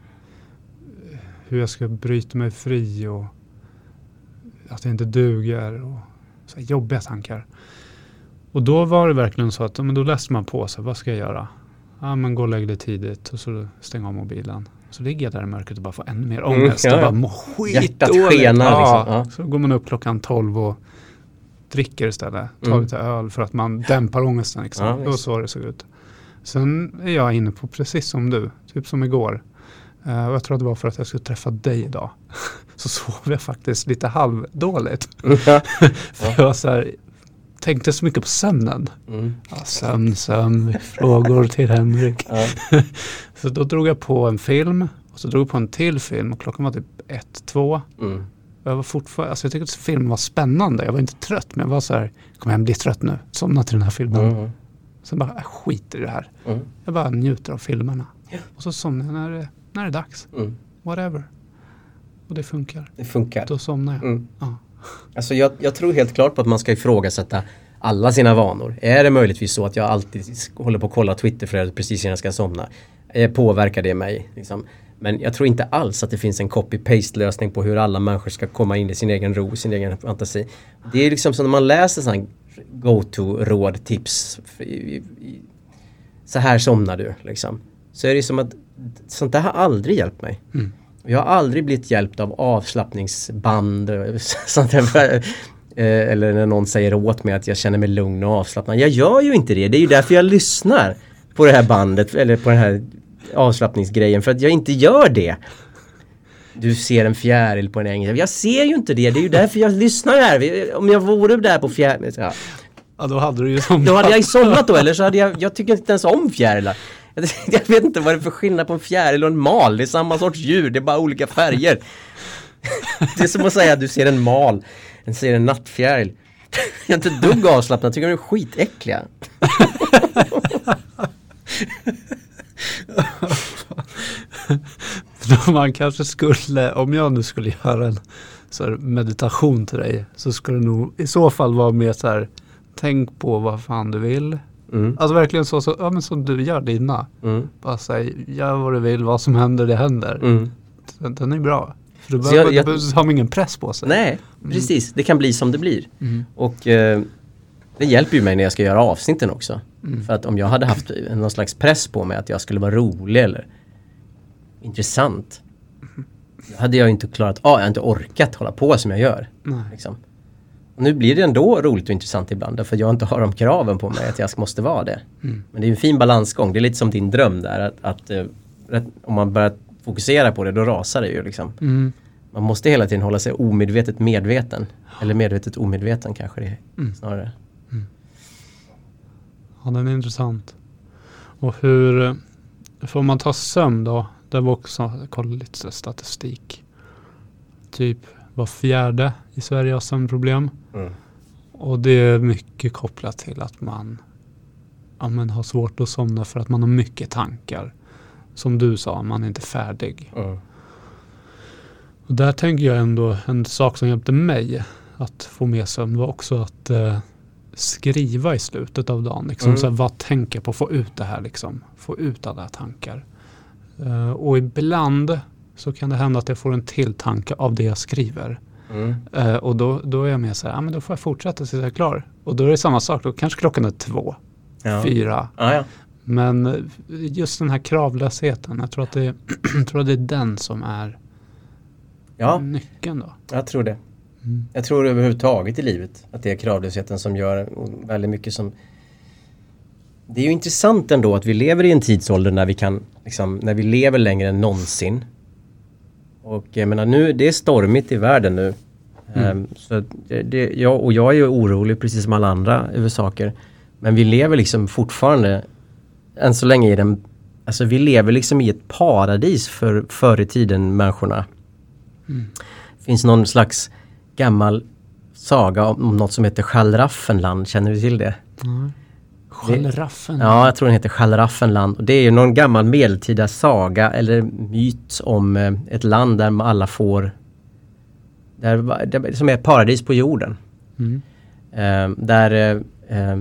hur jag ska bryta mig fri och att jag inte duger och så jobbiga tankar. Och då var det verkligen så att men då läste man på sig, vad ska jag göra? Ja men gå och lägg dig tidigt och så stäng av mobilen. Så ligger jag där i mörkret och bara får ännu mer Mm, ångest ja, och ja. bara mår Hjärtat skitdåligt. skenar ja, liksom, ja. Så går man upp klockan 12 och dricker istället. Tar Mm. lite öl för att man dämpar ångesten. Liksom. Ja, det var så det såg ut. Sen är jag inne på precis som du, typ som igår. Eh, och jag tror att det var för att jag skulle träffa dig idag. så sov jag faktiskt lite halvdåligt. Ja. För jag så här, tänkte så mycket på sömnen. Mm. Ja, sömn, sömn, frågor till Henrik. Ja. Så då drog jag på en film och så drog jag på en till film och klockan var typ ett, två. Mm. Jag var fortfarande, alltså jag tyckte att filmen var spännande. Jag var inte trött men jag var så här, kommer hem bli trött nu. Somna till den här filmen. Mm. Sen bara, jag skiter i det här. Mm. Jag bara njuter av filmerna. Och så somnar jag när det, när det är dags. Mm. Whatever. Och det funkar. Det funkar. Då somnar jag. Mm. Ja. Alltså jag, jag tror helt klart på att man ska ifrågasätta alla sina vanor. Är det möjligtvis så att jag alltid håller på att kolla Twitterflödet precis innan jag ska somna? Eh, påverkar det mig? Liksom? Men jag tror inte alls att det finns en copy-paste lösning på hur alla människor ska komma in i sin egen ro, sin egen fantasi. Det är liksom som när man läser sådana go-to-råd, tips. Så här somnar du liksom. Så är det som att sånt där har aldrig hjälpt mig. Mm. Jag har aldrig blivit hjälpt av avslappningsband. Sånt där. Eh, Eller när någon säger åt mig att jag känner mig lugn och avslappnad. Jag gör ju inte det. Det är ju därför jag lyssnar på det här bandet eller på den här avslappningsgrejen. För att jag inte gör det. Du ser en fjäril på en äng. Jag ser ju inte det. Det är ju därför jag lyssnar här. Om jag vore där på fjäril. Ja. ja, då hade du ju somnat. Då hade jag somnat då eller så hade jag, jag tycker inte ens om fjärilar. Jag, vet inte vad det är för skillnad på en fjäril och en mal. Det är samma sorts djur, det är bara olika färger. Det är som att säga att du ser en mal, en ser en nattfjäril. Jag är inte ett dugg avslappnad, jag tycker de är skitäckliga. Man kanske skulle, om jag nu skulle göra en så här meditation till dig, så skulle det nog i så fall vara mer så här, tänk på vad fan du vill. Mm. Alltså verkligen så, så ja, men som du gör dina. Mm. Bara säg, gör vad du vill, vad som händer, det händer. Mm. Den, den är bra. För då behöver, jag- jag- har ingen press på sig. Nej, precis. Det kan bli som det blir. Mm. Och eh, det hjälper ju mig när jag ska göra avsnitten också. Mm. För att om jag hade haft någon slags press på mig att jag skulle vara rolig eller intressant. Då hade jag inte klarat av, jag har inte orkat hålla på som jag gör. Liksom. Nu blir det ändå roligt och intressant ibland därför att jag inte har de kraven på mig att jag måste vara det. Mm. Men det är en fin balansgång, det är lite som din dröm där att, att eh, rätt- om man börjar fokusera på det då rasar det ju liksom. Mm. Man måste hela tiden hålla sig omedvetet medveten. Eller medvetet omedveten kanske det är Mm. snarare. Ja, den är intressant. Och hur, eh, får man ta sömn då? Det var också, jag kollade lite statistik. Typ var fjärde i Sverige har sömnproblem. Mm. Och det är mycket kopplat till att man ja, men har svårt att somna för att man har mycket tankar. Som du sa, man är inte färdig. Mm. Och där tänker jag ändå en sak som hjälpte mig att få mer sömn var också att eh, skriva i slutet av dagen. Liksom, Mm. så här, vad tänker jag på? Få ut det här liksom. Få ut alla tankar. Eh, och ibland så kan det hända att jag får en till tanke av det jag skriver. Mm. Eh, och då, då är jag mer så här, ja men då får jag fortsätta tills jag är klar. Och då är det samma sak, då kanske klockan är två, Ja. fyra. Ja, ja. Men just den här kravlösheten, jag tror att det, tror att det är den som är ja, nyckeln då. jag tror det. Mm. Jag tror överhuvudtaget i livet att det är kravlösheten som gör väldigt mycket som Det är ju intressant ändå att vi lever i en tidsålder när vi kan, liksom, när vi lever längre än någonsin. Och jag menar nu, det är stormigt i världen nu. Ehm, så det, jag, och jag är ju orolig precis som alla andra över saker. Men vi lever liksom fortfarande, än så länge i den, alltså vi lever liksom i ett paradis för förr i tiden människorna. Det finns någon slags gammal saga om något som heter Schallraffenland, känner du till det? Mm. Schallraffen. Ja, jag tror den heter Schallraffenland. Och det är ju någon gammal medeltida saga eller myt om eh, ett land där alla får där, där, som är paradis på jorden. Mm. Eh, där eh, eh,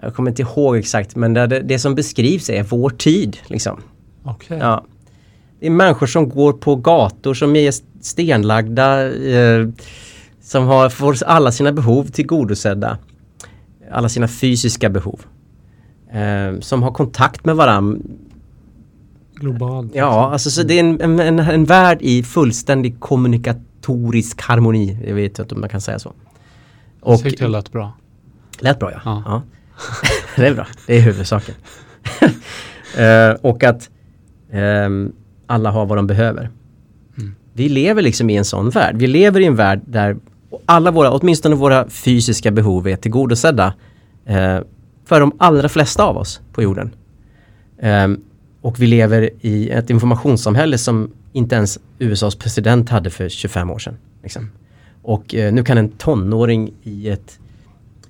jag kommer inte ihåg exakt, men det, det som beskrivs är vår tid. Liksom. Okej. Ja. Det är människor som går på gator som är stenlagda, eh, som har, får alla sina behov tillgodosedda. Alla sina fysiska behov. Eh, som har kontakt med varandra. Globalt. Ja, alltså så det är en, en, en, en värld i fullständig kommunikatorisk harmoni. Jag vet inte om man kan säga så. Och, jag tyckte det lät bra. Lät bra ja. Ja. ja. det är bra, det är huvudsaken. Eh, och att ehm, alla har vad de behöver. Mm. Vi lever liksom i en sån värld. Vi lever i en värld där alla våra, åtminstone våra fysiska behov är tillgodosedda. Eh, för de allra flesta av oss på jorden. Ehm, och vi lever i ett informationssamhälle som inte ens USAs president hade för 25 år sedan. Liksom. Och eh, nu kan en tonåring i ett,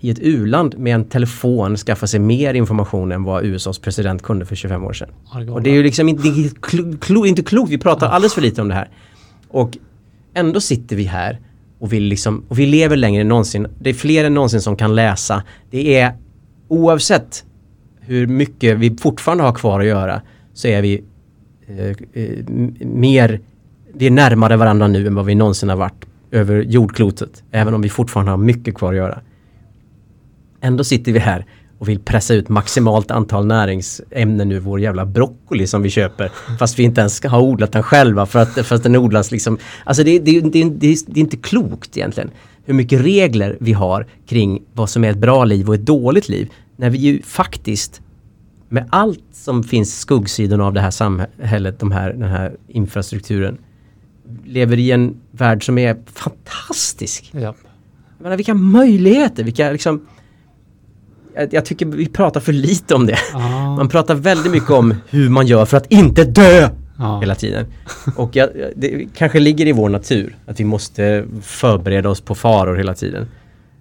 i ett u-land med en telefon skaffa sig mer information än vad USAs president kunde för 25 år sedan. Och det är ju liksom inte, klo, klo, inte klokt, vi pratar alldeles för lite om det här. Och ändå sitter vi här och vi, liksom, och vi lever längre än någonsin. Det är fler än någonsin som kan läsa. Det är oavsett hur mycket vi fortfarande har kvar att göra så är vi eh, eh, mer, vi är närmare varandra nu än vad vi någonsin har varit över jordklotet. Även om vi fortfarande har mycket kvar att göra. Ändå sitter vi här och vill pressa ut maximalt antal näringsämnen ur vår jävla broccoli som vi köper. Fast vi inte ens har odlat den själva för att, för att den odlas liksom. Alltså det, det, det, det, det är inte klokt egentligen. Hur mycket regler vi har kring vad som är ett bra liv och ett dåligt liv. När vi ju faktiskt med allt som finns skuggsidorna av det här samhället, de här, den här infrastrukturen, lever i en värld som är fantastisk. Ja. Jag menar, vilka möjligheter, vilka liksom... Jag, jag tycker vi pratar för lite om det. Ja. Man pratar väldigt mycket om hur man gör för att inte dö Ja. hela tiden. Och jag, det kanske ligger i vår natur att vi måste förbereda oss på faror hela tiden.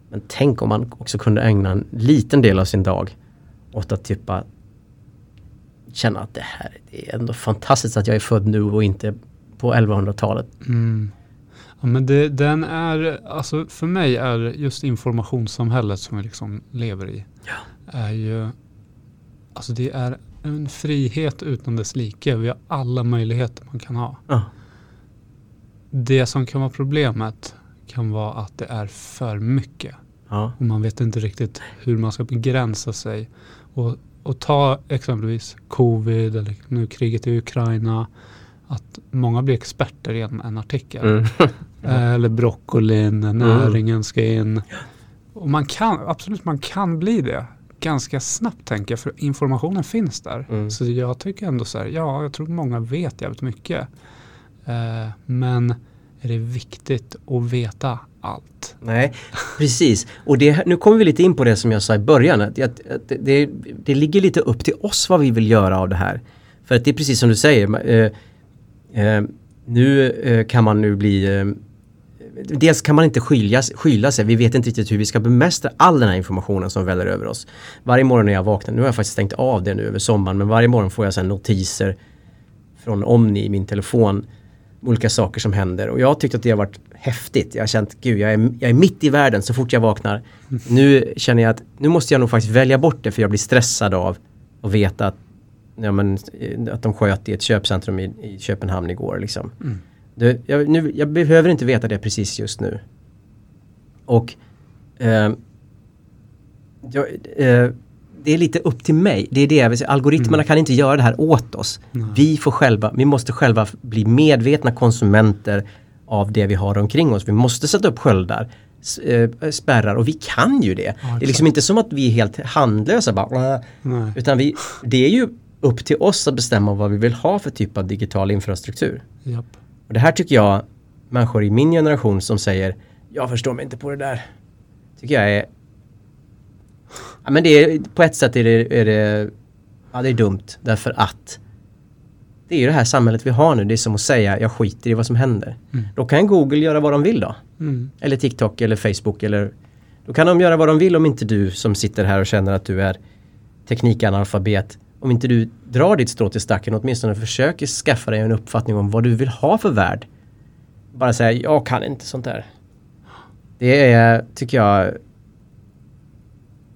Men tänk om man också kunde ägna en liten del av sin dag åt att typ känna att det här det är ändå fantastiskt att jag är född nu och inte på 1100-talet. Mm. Ja, men det, den är, alltså för mig är just informationssamhället som vi liksom lever i, är ju, alltså det är en frihet utan dess like. Vi har alla möjligheter man kan ha. Ja. Det som kan vara problemet kan vara att det är för mycket. Ja. Och man vet inte riktigt hur man ska begränsa sig. Och, och ta exempelvis covid eller nu kriget i Ukraina. Att många blir experter i en, en artikel. Mm. Eh, Eller broccolin, näringen ska in. Och man kan, absolut man kan bli det ganska snabbt tänker jag, för informationen finns där. Mm. Så jag tycker ändå så här, ja, jag tror många vet jävligt mycket. Eh, men är det viktigt att veta allt? Nej, precis. Och det, nu kommer vi lite in på det som jag sa i början. Att det, det, det ligger lite upp till oss vad vi vill göra av det här. För att det är precis som du säger. Eh, eh, nu eh, kan man nu bli... Eh, dels kan man inte skilja, skylla sig. Vi vet inte riktigt hur vi ska bemästra all den här informationen som väller över oss. Varje morgon när jag vaknar, nu har jag faktiskt stängt av det nu över sommaren, men varje morgon får jag sen notiser från Omni i min telefon olika saker som händer och jag har tyckt att det har varit häftigt. Jag har känt, gud jag är, jag är mitt i världen så fort jag vaknar. Nu känner jag att nu måste jag nog faktiskt välja bort det för jag blir stressad av att veta att, ja, men, eh, att de sköt i ett köpcentrum i, i Köpenhamn igår. Liksom. Mm. Det, jag, nu, jag behöver inte veta det precis just nu. Och eh, jag, eh, det är lite upp till mig. Det är det jag vill säga. Algoritmerna Mm. kan inte göra det här åt oss. Nej. Vi får själva, vi måste själva bli medvetna konsumenter av det vi har omkring oss. Vi måste sätta upp sköldar, eh, spärrar och vi kan ju det. det är liksom inte som att vi är helt handlösa bara. Utan vi, det är ju upp till oss att bestämma vad vi vill ha för typ av digital infrastruktur. Japp. Och det här tycker jag människor i min generation som säger jag förstår mig inte på det där. Tycker jag är Ja men det är, på ett sätt är det, är det Ja det är dumt därför att Det är ju det här samhället vi har nu. Det är som att säga jag skiter i vad som händer. Mm. Då kan Google göra vad de vill då. Mm. Eller TikTok eller Facebook eller Då kan de göra vad de vill om inte du som sitter här och känner att du är teknikanalfabet om inte du drar ditt strå till stacken och åtminstone försöker skaffa dig en uppfattning om vad du vill ha för värld. Bara säga jag kan inte sånt där. Det är, tycker jag,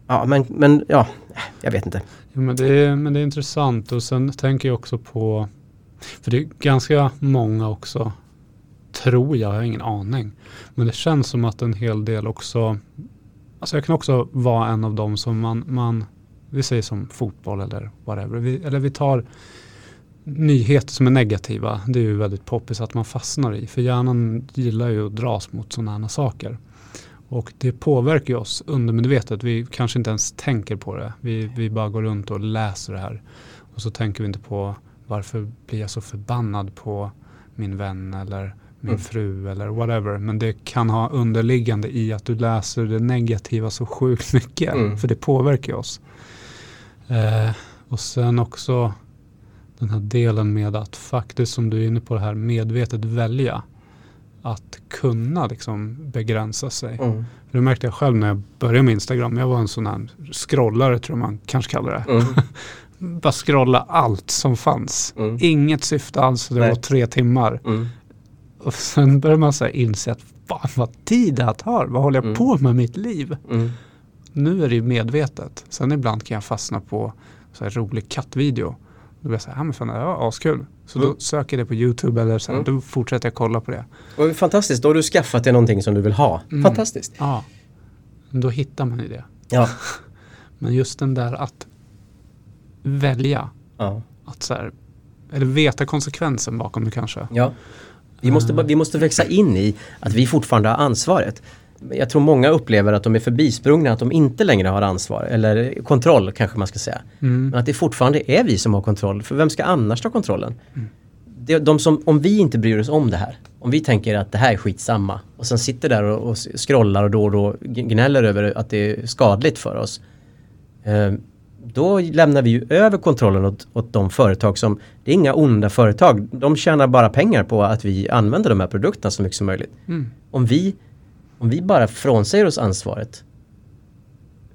Ja, men, men ja, jag vet inte. Ja, men, det är, men det är intressant och sen tänker jag också på, för det är ganska många också, tror jag, jag har ingen aning, men det känns som att en hel del också, alltså jag kan också vara en av dem som man, man vi säger som fotboll eller whatever, vi, eller vi tar nyheter som är negativa, det är ju väldigt poppis att man fastnar i, för hjärnan gillar ju att dras mot sådana här saker. Och det påverkar ju oss undermedvetet. Vi kanske inte ens tänker på det. Vi, vi bara går runt och läser det här. Och så tänker vi inte på varför blir jag så förbannad på min vän eller min mm. fru eller whatever. Men det kan ha underliggande i att du läser det negativa så sjukt mycket. Mm. För det påverkar oss. Eh, och sen också den här delen med att faktiskt som du är inne på det här medvetet välja att kunna liksom begränsa sig. Mm. För det märkte jag själv när jag började med Instagram. Jag var en sån här scrollare tror man kanske kallar det. Mm. Bara scrolla allt som fanns. Mm. Inget syfte alls. Det Nej. var tre timmar. Mm. Och sen började man så inse att fan vad tid det här tar. Vad håller jag mm. på med mitt liv? Nu är det ju medvetet. Sen ibland kan jag fastna på så här rolig kattvideo. Då blir jag så här, ja men fan det var askul. Så mm. då söker jag det på YouTube eller så här, mm. då fortsätter jag kolla på det. Och fantastiskt, då har du skaffat dig någonting som du vill ha. Mm. Fantastiskt. Ja, då hittar man ju det. Ja. men just den där att välja. Ja. Att så här, eller veta konsekvensen bakom det kanske. Ja. Vi måste, uh. vi måste växa in i att vi fortfarande har ansvaret jag tror många upplever att de är förbisprungna, att de inte längre har ansvar eller kontroll kanske man ska säga. Mm. Men att det fortfarande är vi som har kontroll, för vem ska annars ta kontrollen? Mm. Det, de som, om vi inte bryr oss om det här, om vi tänker att det här är skitsamma och sen sitter där och, och scrollar och då och då gnäller över att det är skadligt för oss. Eh, då lämnar vi ju över kontrollen åt, åt de företag som, det är inga onda företag, de tjänar bara pengar på att vi använder de här produkterna så mycket som möjligt. Mm. Om vi om vi bara frånsäger oss ansvaret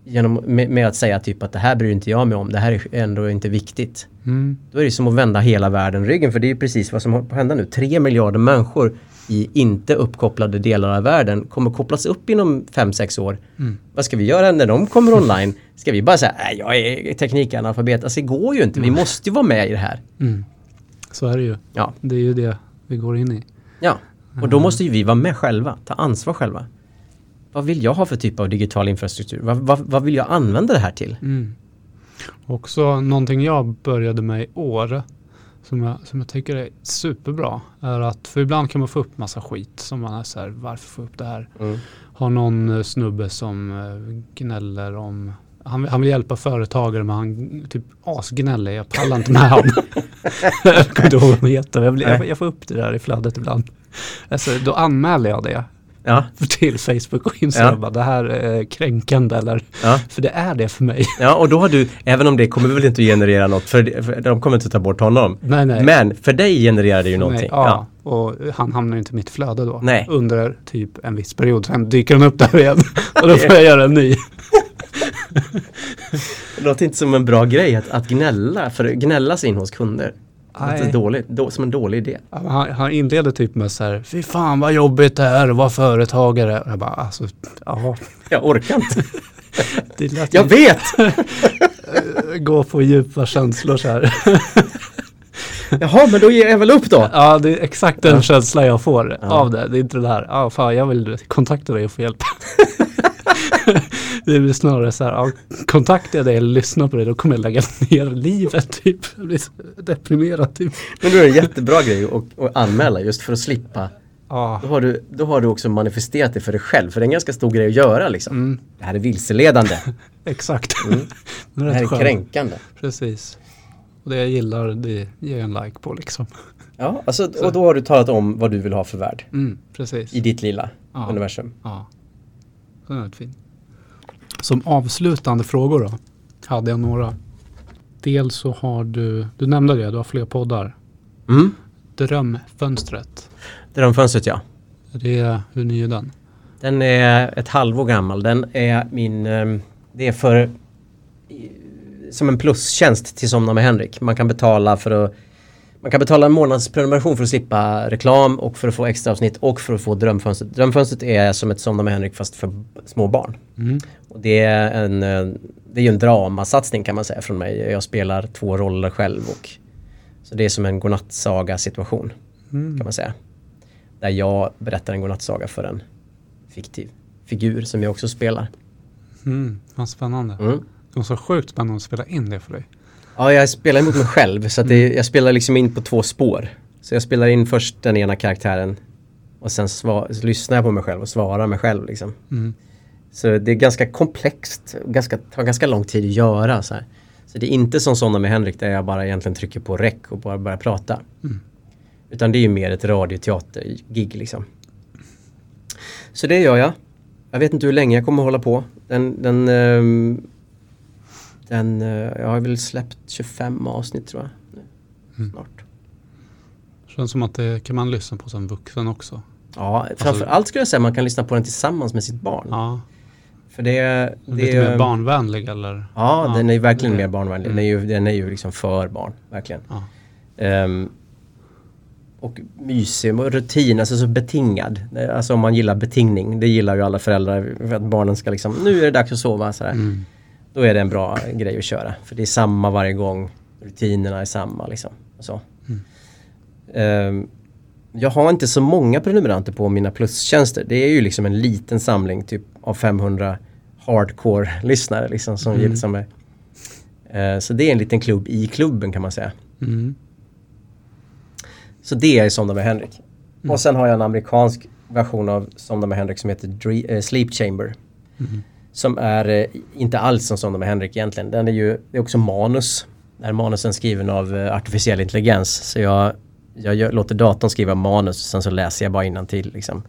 genom, med, med, att säga typ att det här bryr inte jag mig om, det här är ändå inte viktigt. Mm. Då är det som att vända hela världen ryggen för det är precis vad som håller på att hända nu. Tre miljarder människor i inte uppkopplade delar av världen kommer kopplas upp inom 5-6 år. Mm. Vad ska vi göra när de kommer online? Ska vi bara säga nej jag är teknikanalfabet? Alltså det går ju inte, vi mm. måste ju vara med i det här. Mm. Så är det ju. Ja. Det är ju det vi går in i. Ja. Och då måste ju vi vara med själva, ta ansvar själva. Vad vill jag ha för typ av digital infrastruktur? Vad, vad, vad vill jag använda det här till? Mm. Också någonting jag började med i år som jag, som jag tycker är superbra är att, för ibland kan man få upp massa skit som man är så här, varför få upp det här? Mm. Har någon eh, snubbe som eh, gnäller om han, han vill hjälpa företagare men han typ asgnäller. Jag pallar inte med honom. jag kommer inte ihåg vad han heter. Jag, jag, jag får upp det där i flödet ibland. Alltså, då anmäler jag det ja. till Facebook och Instagram. Ja. Det här är kränkande eller, ja. för det är det för mig. Ja, och då har du, även om det kommer väl inte generera något, för, för de kommer inte att ta bort honom. Nej, nej. Men för dig genererar det ju någonting. Nej, ja. ja. och han hamnar inte i mitt flöde då. Nej. Under typ en viss period. Sen dyker han upp där igen och då får jag göra en ny. Det låter inte som en bra grej att, att gnälla, för gnällas in hos kunder. Lite dåligt, då, som en dålig idé. Han, han inleder typ med så här, fy fan vad jobbigt det är att vara företagare. Jag bara, alltså, ja. Jag orkar inte. jag vet! Gå på djupa känslor så här. Jaha, men då ger jag väl upp då? Ja, det är exakt den ja. känslan jag får ja. av det. Det är inte det här, ja fan jag vill kontakta dig och få hjälp. Det blir snarare så här, ja, kontaktar jag dig eller lyssnar på dig då kommer jag lägga ner livet typ. Jag blir deprimerad typ. Men då är det en jättebra grej att, att anmäla just för att slippa. Då, har du, då har du också manifesterat det för dig själv, för det är en ganska stor grej att göra liksom. Mm. Det här är vilseledande. Exakt. Mm. det här är kränkande. Precis. Och det jag gillar, det ger jag en like på liksom. Ja, alltså, och då har du talat om vad du vill ha för värld. Mm, precis. I ditt lilla ja. universum. Ja. Den är fin. Som avslutande frågor då, hade jag några. Dels så har du, du nämnde det, du har fler poddar. Mm. Drömfönstret. Drömfönstret ja. Det är, hur ny är den? Den är ett halvår gammal. Den är min, ehm, det är för som en plustjänst till Somna med Henrik. Man kan betala för att man kan betala en månadsprenumeration för att slippa reklam och för att få extra avsnitt och för att få Drömfönstret. Drömfönstret är som ett Somna med Henrik fast för små barn. Mm. Och det är en, eh, det är ju en dramasatsning kan man säga från mig. Jag spelar två roller själv och så det är som en godnattsaga situation Mm. kan man säga. Där jag berättar en godnattsaga för en fiktiv figur som jag också spelar. Mm. Vad spännande. Mm. Det var så sjukt spännande att spela in det för dig. Ja, jag spelar emot mig själv så att det, jag spelar liksom in på två spår. Så jag spelar in först den ena karaktären och sen lyssnar jag på mig själv och svarar mig själv liksom. Mm. Så det är ganska komplext, ganska, tar ganska lång tid att göra. Så, här. så det är inte som sådana med Henrik där jag bara egentligen trycker på rec och bara börjar prata. Mm. Utan det är ju mer ett radioteater-gig liksom. Så det gör jag. Jag vet inte hur länge jag kommer hålla på. Den, den, ehm, den, eh, jag har väl släppt 25 avsnitt tror jag. Nu. Mm. Snart. Känns som att det kan man lyssna på som vuxen också. Ja, framför allt skulle jag säga man kan lyssna på den tillsammans med sitt barn. Ja. För det, det Lite mer barnvänlig eller? Ja, den är verkligen mer barnvänlig. Den är ju, den är ju liksom för barn, verkligen. Ja. Ehm, och mysig och rutin, alltså så betingad. Alltså om man gillar betingning, det gillar ju alla föräldrar. För att barnen ska liksom, nu är det dags att sova. Sådär. Mm. Då är det en bra grej att köra. För det är samma varje gång. Rutinerna är samma liksom. Och så. Mm. Ehm, jag har inte så många prenumeranter på mina plustjänster. Det är ju liksom en liten samling typ av 500 hardcore-lyssnare liksom som Mm. gillar som är. Eh, så det är en liten klubb i klubben kan man säga. Mm. Så det är Somna med Henrik. Mm. Och sen har jag en amerikansk version av Somna med Henrik som heter Dre- eh, Sleep Chamber. Mm. Som är eh, inte alls som Somna med Henrik egentligen. Den är ju, det är också manus. Här manusen skriven av eh, artificiell intelligens. Så jag, jag gör, låter datorn skriva manus och sen så läser jag bara till liksom.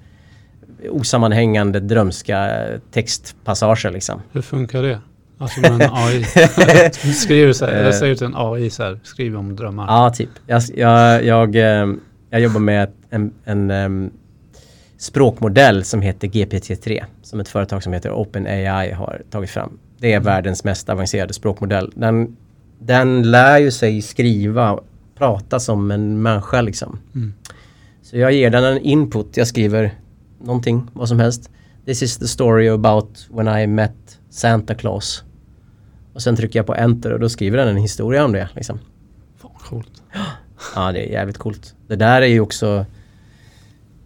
Osammanhängande drömska textpassager liksom. Hur funkar det? Alltså med en AI. Skriver så här, eller säger till en AI så här, skriv om drömmar. Ja, typ. Jag, jag, jag, eh, jag jobbar med en, en em, språkmodell som heter GPT-3 som ett företag som heter OpenAI har tagit fram. Det är världens mest avancerade språkmodell. Den, den lär ju sig skriva, prata som en människa liksom. Mm. Så jag ger den en input, jag skriver någonting, vad som helst. This is the story about when I met Santa Claus. Och sen trycker jag på enter och då skriver den en historia om det. Liksom. Fan coolt. Ja, det är jävligt coolt. Det där är ju också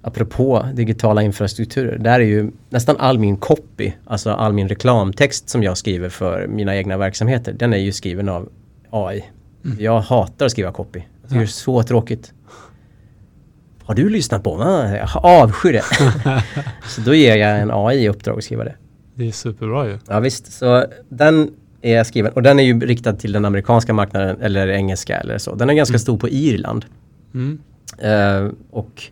Apropå digitala infrastrukturer, där är ju nästan all min copy, alltså all min reklamtext som jag skriver för mina egna verksamheter, den är ju skriven av AI. Mm. Jag hatar att skriva copy. Jag tycker det är så tråkigt. Har du lyssnat på mig? Jag avskyr det. så då ger jag en AI i uppdrag att skriva det. Det är superbra ju. Ja visst, så den är skriven och den är ju riktad till den amerikanska marknaden eller engelska eller så. Den är ganska Mm. stor på Irland. Mm. Eh, och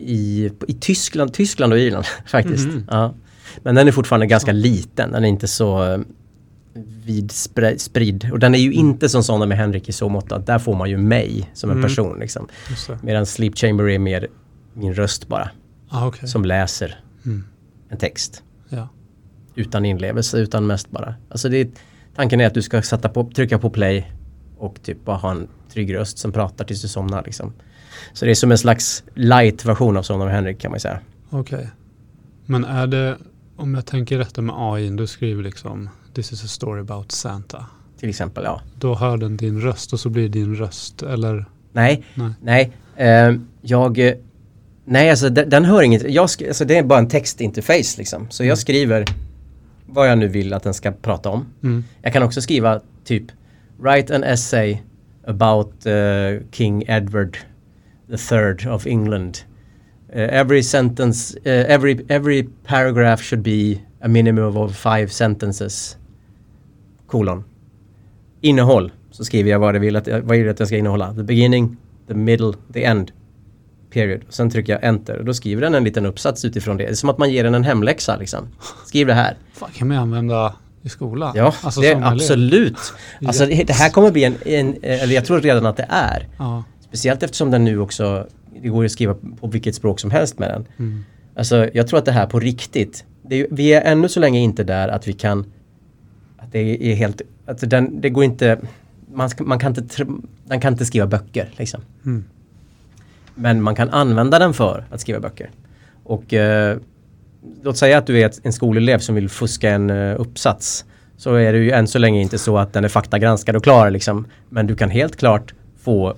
i, i Tyskland, Tyskland och Irland faktiskt. Mhm. Ja. Men den är fortfarande ganska liten, den är inte så uh, vidspridd. Och den är ju inte som sådana med Henrik i så mått att där får man ju mig som en Mm. person. Liksom. Medan Sleep Chamber är mer min röst bara, Ah, okej. som läser Mm. en text. Ja. Utan inlevelse, utan mest bara. Alltså det tanken är att du ska sätta på, trycka på play och typ bara ha en trygg röst som pratar tills du somnar. Liksom. Så det är som en slags light-version av Somna med Henrik kan man säga. Okej. Men är det, om jag tänker rätt med AI, du skriver liksom This is a story about Santa. Till exempel, ja. Då hör den din röst och så blir det din röst, eller? Nej, Nej. nej. Eh, jag... eh, Nej, alltså den, den hör inget. Jag alltså, det är bara en textinterface liksom. Så Mm. jag skriver vad jag nu vill att den ska prata om. Mm. Jag kan också skriva typ Write an essay about eh, King Edward the third of England. Eh, every sentence, eh, every, every paragraph should be a minimum of five sentences. Kolon. Innehåll. Så skriver jag vad det vill att, vad jag vill att den ska innehålla. The beginning, the middle, the end. Period. Och sen trycker jag enter och då skriver den en liten uppsats utifrån det. Det är som att man ger den en hemläxa liksom. Skriv det här. Fan, kan man använda i skolan? Ja, Alltså det absolut. Alltså det, det här kommer bli en, en, eller jag tror redan att det är. Ja. Speciellt eftersom den nu också, det går att skriva på vilket språk som helst med den. Mm. Alltså jag tror att det här på riktigt, det, vi är ännu så länge inte där att vi kan, att det är helt, att den, det går inte, man, ska, man, kan inte, man kan inte skriva böcker liksom. Mm. Men man kan använda den för att skriva böcker. Och eh, låt säga att du är en skolelev som vill fuska en eh, uppsats. Så är det ju än så länge inte så att den är faktagranskad och klar liksom. Men du kan helt klart få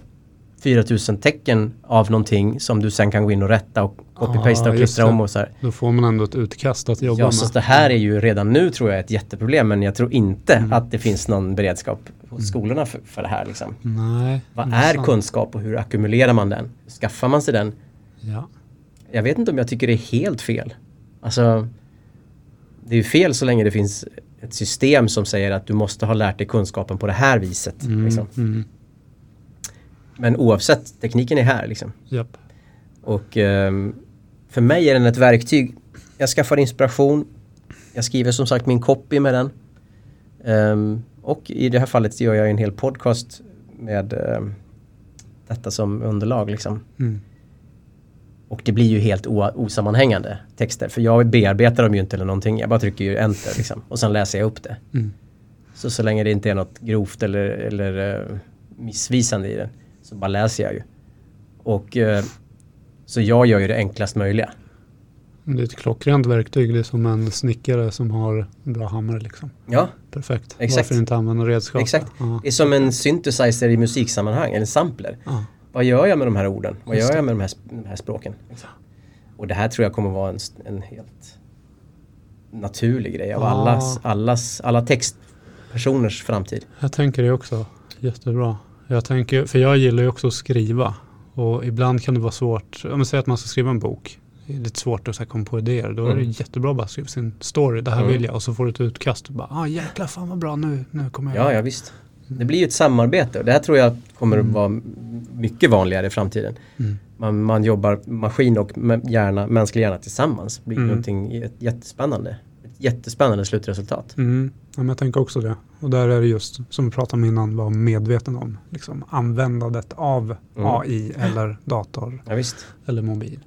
4000 tecken av någonting som du sen kan gå in och rätta och copy-pasta Ja, och klistra om och så här. Då får man ändå ett utkast att jobba Ja, med. så det här är ju redan nu tror jag ett jätteproblem men jag tror inte Mm. att det finns någon beredskap hos skolorna för, för det här liksom. Nej. Vad är sant. kunskap och hur ackumulerar man den? Skaffar man sig den? Ja. Jag vet inte om jag tycker det är helt fel. Alltså, det är ju fel så länge det finns ett system som säger att du måste ha lärt dig kunskapen på det här viset. Mm, Liksom. mm, Men oavsett, tekniken är här liksom. japp. Och ehm, för mig är den ett verktyg. Jag skaffar inspiration. Jag skriver som sagt min copy med den. Ehm, och i det här fallet gör jag en hel podcast med ehm, detta som underlag liksom. Mm. Och det blir ju helt osammanhängande texter. För jag bearbetar dem ju inte eller någonting. Jag bara trycker ju enter liksom. Och sen läser jag upp det. Mm. Så så länge det inte är något grovt eller, eller eh, missvisande i den. Så bara läser jag ju. Och eh, så jag gör ju det enklast möjliga. Det är ett klockrent verktyg. Det är som en snickare som har en bra hammare liksom. Ja, Perfekt. Exakt. Varför inte använda redskap? Exakt. Ja. det är som en synthesizer i musiksammanhang, en sampler. Ja. Vad gör jag med de här orden? Vad Just gör jag med de här, de här språken? Och det här tror jag kommer vara en, en helt naturlig grej av Ja. allas, allas, alla textpersoners framtid. Jag tänker det också. Jättebra. Jag tänker, för jag gillar ju också att skriva. Och ibland kan det vara svårt. Om man säger att man ska skriva en bok. Det är lite svårt att så komma på idéer. Då är det Mm. jättebra att bara skriva sin story. Det här Mm. vill jag. Och så får du ett utkast. Och bara, ah jäklar fan vad bra. Nu, nu kommer jag. Ja, ja visst. Det blir ju ett samarbete och det här tror jag kommer att vara m- mycket vanligare i framtiden. Mm. Man, man jobbar maskin och hjärna, mänsklig hjärna tillsammans. Det blir Mm. någonting jät- jättespännande. Jättespännande slutresultat. Mm. Ja, jag tänker också det. Och där är det just som vi pratade om innan. Vara medveten om. Liksom, användandet av Mm. AI eller dator. Ja. Eller mobil.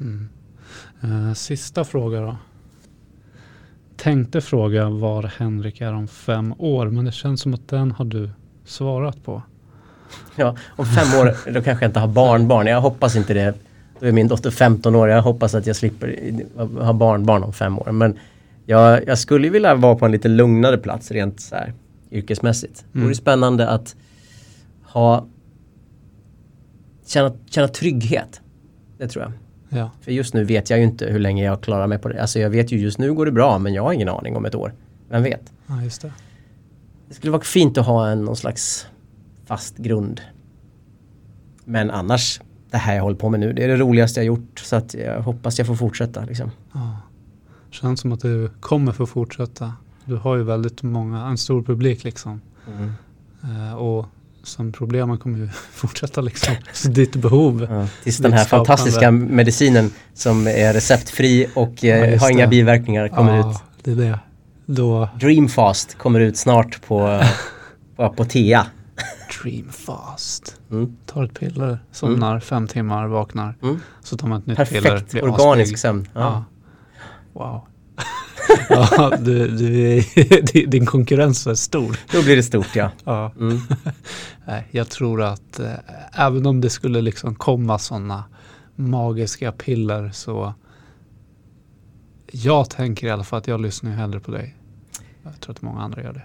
Mm. Eh, sista fråga då. Tänkte fråga var Henrik är om fem år, men det känns som att den har du svarat på. Ja, om fem år då kanske jag inte har barnbarn. Jag hoppas inte det. Då är min dotter 15 år. Jag hoppas att jag slipper ha barnbarn om fem år. Men jag, jag skulle vilja vara på en lite lugnare plats rent så här yrkesmässigt. Det Mm. vore spännande att ha känna, känna trygghet. Det tror jag. Ja, För just nu vet jag ju inte hur länge jag klarar mig på det. Alltså jag vet ju just nu går det bra men jag har ingen aning om ett år. Vem vet? ja just det. Det skulle vara fint att ha en någon slags fast grund. Men annars, det här jag håller på med nu, det är det roligaste jag gjort. Så att jag hoppas jag får fortsätta liksom. Ja. Känns som att du kommer få fortsätta. Du har ju väldigt många, en stor publik liksom. Eh, och som problemen kommer ju fortsätta liksom. Så ditt behov. Ja, tills den här skapande. fantastiska medicinen som är receptfri och Ja, eh, just har inga det. biverkningar kommer ja, ut. det är det. Då, Dreamfast kommer ut snart på, på Apotea. Dream fast. Mm. Tar ett piller, somnar fem timmar, vaknar. Mm. Så tar man ett nytt piller. Perfekt organisk sömn. Ja. Ja. Wow. ja, du, du din- konkurrens är stor. Då blir det stort ja. Ja. Mm. Nej, jag tror att eh, även om det skulle liksom komma sådana magiska piller så jag tänker i alla fall att jag lyssnar ju hellre på dig. Jag tror att många andra gör det.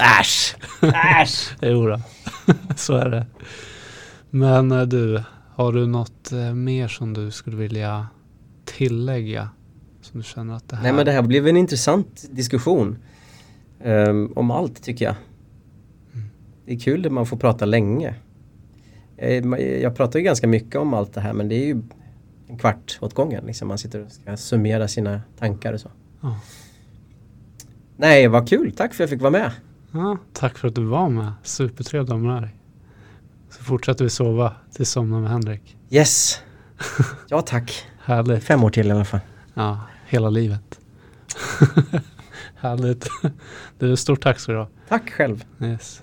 Äsch! Äsch! Jo då. så är det. Men eh, du, har du något eh, mer som du skulle vilja tillägga? Som du känner att det här... Nej men det här blev en intressant diskussion. ehm, om allt tycker jag. Det är kul att man får prata länge. Eh, Jag pratar ju ganska mycket om allt det här men det är ju en kvart åt gången. Liksom. Man sitter och ska summera sina tankar och så. Ja. Nej, vad kul. Tack för att jag fick vara med. Ja, tack för att du var med. Supertrevligt att ha med dig. Så fortsätter vi sova tills somnar med Henrik. Yes! Ja tack. Härligt. Fem år till i alla fall. Ja, hela livet. Härligt. Du, stort tack ska du ha. Tack själv. Yes.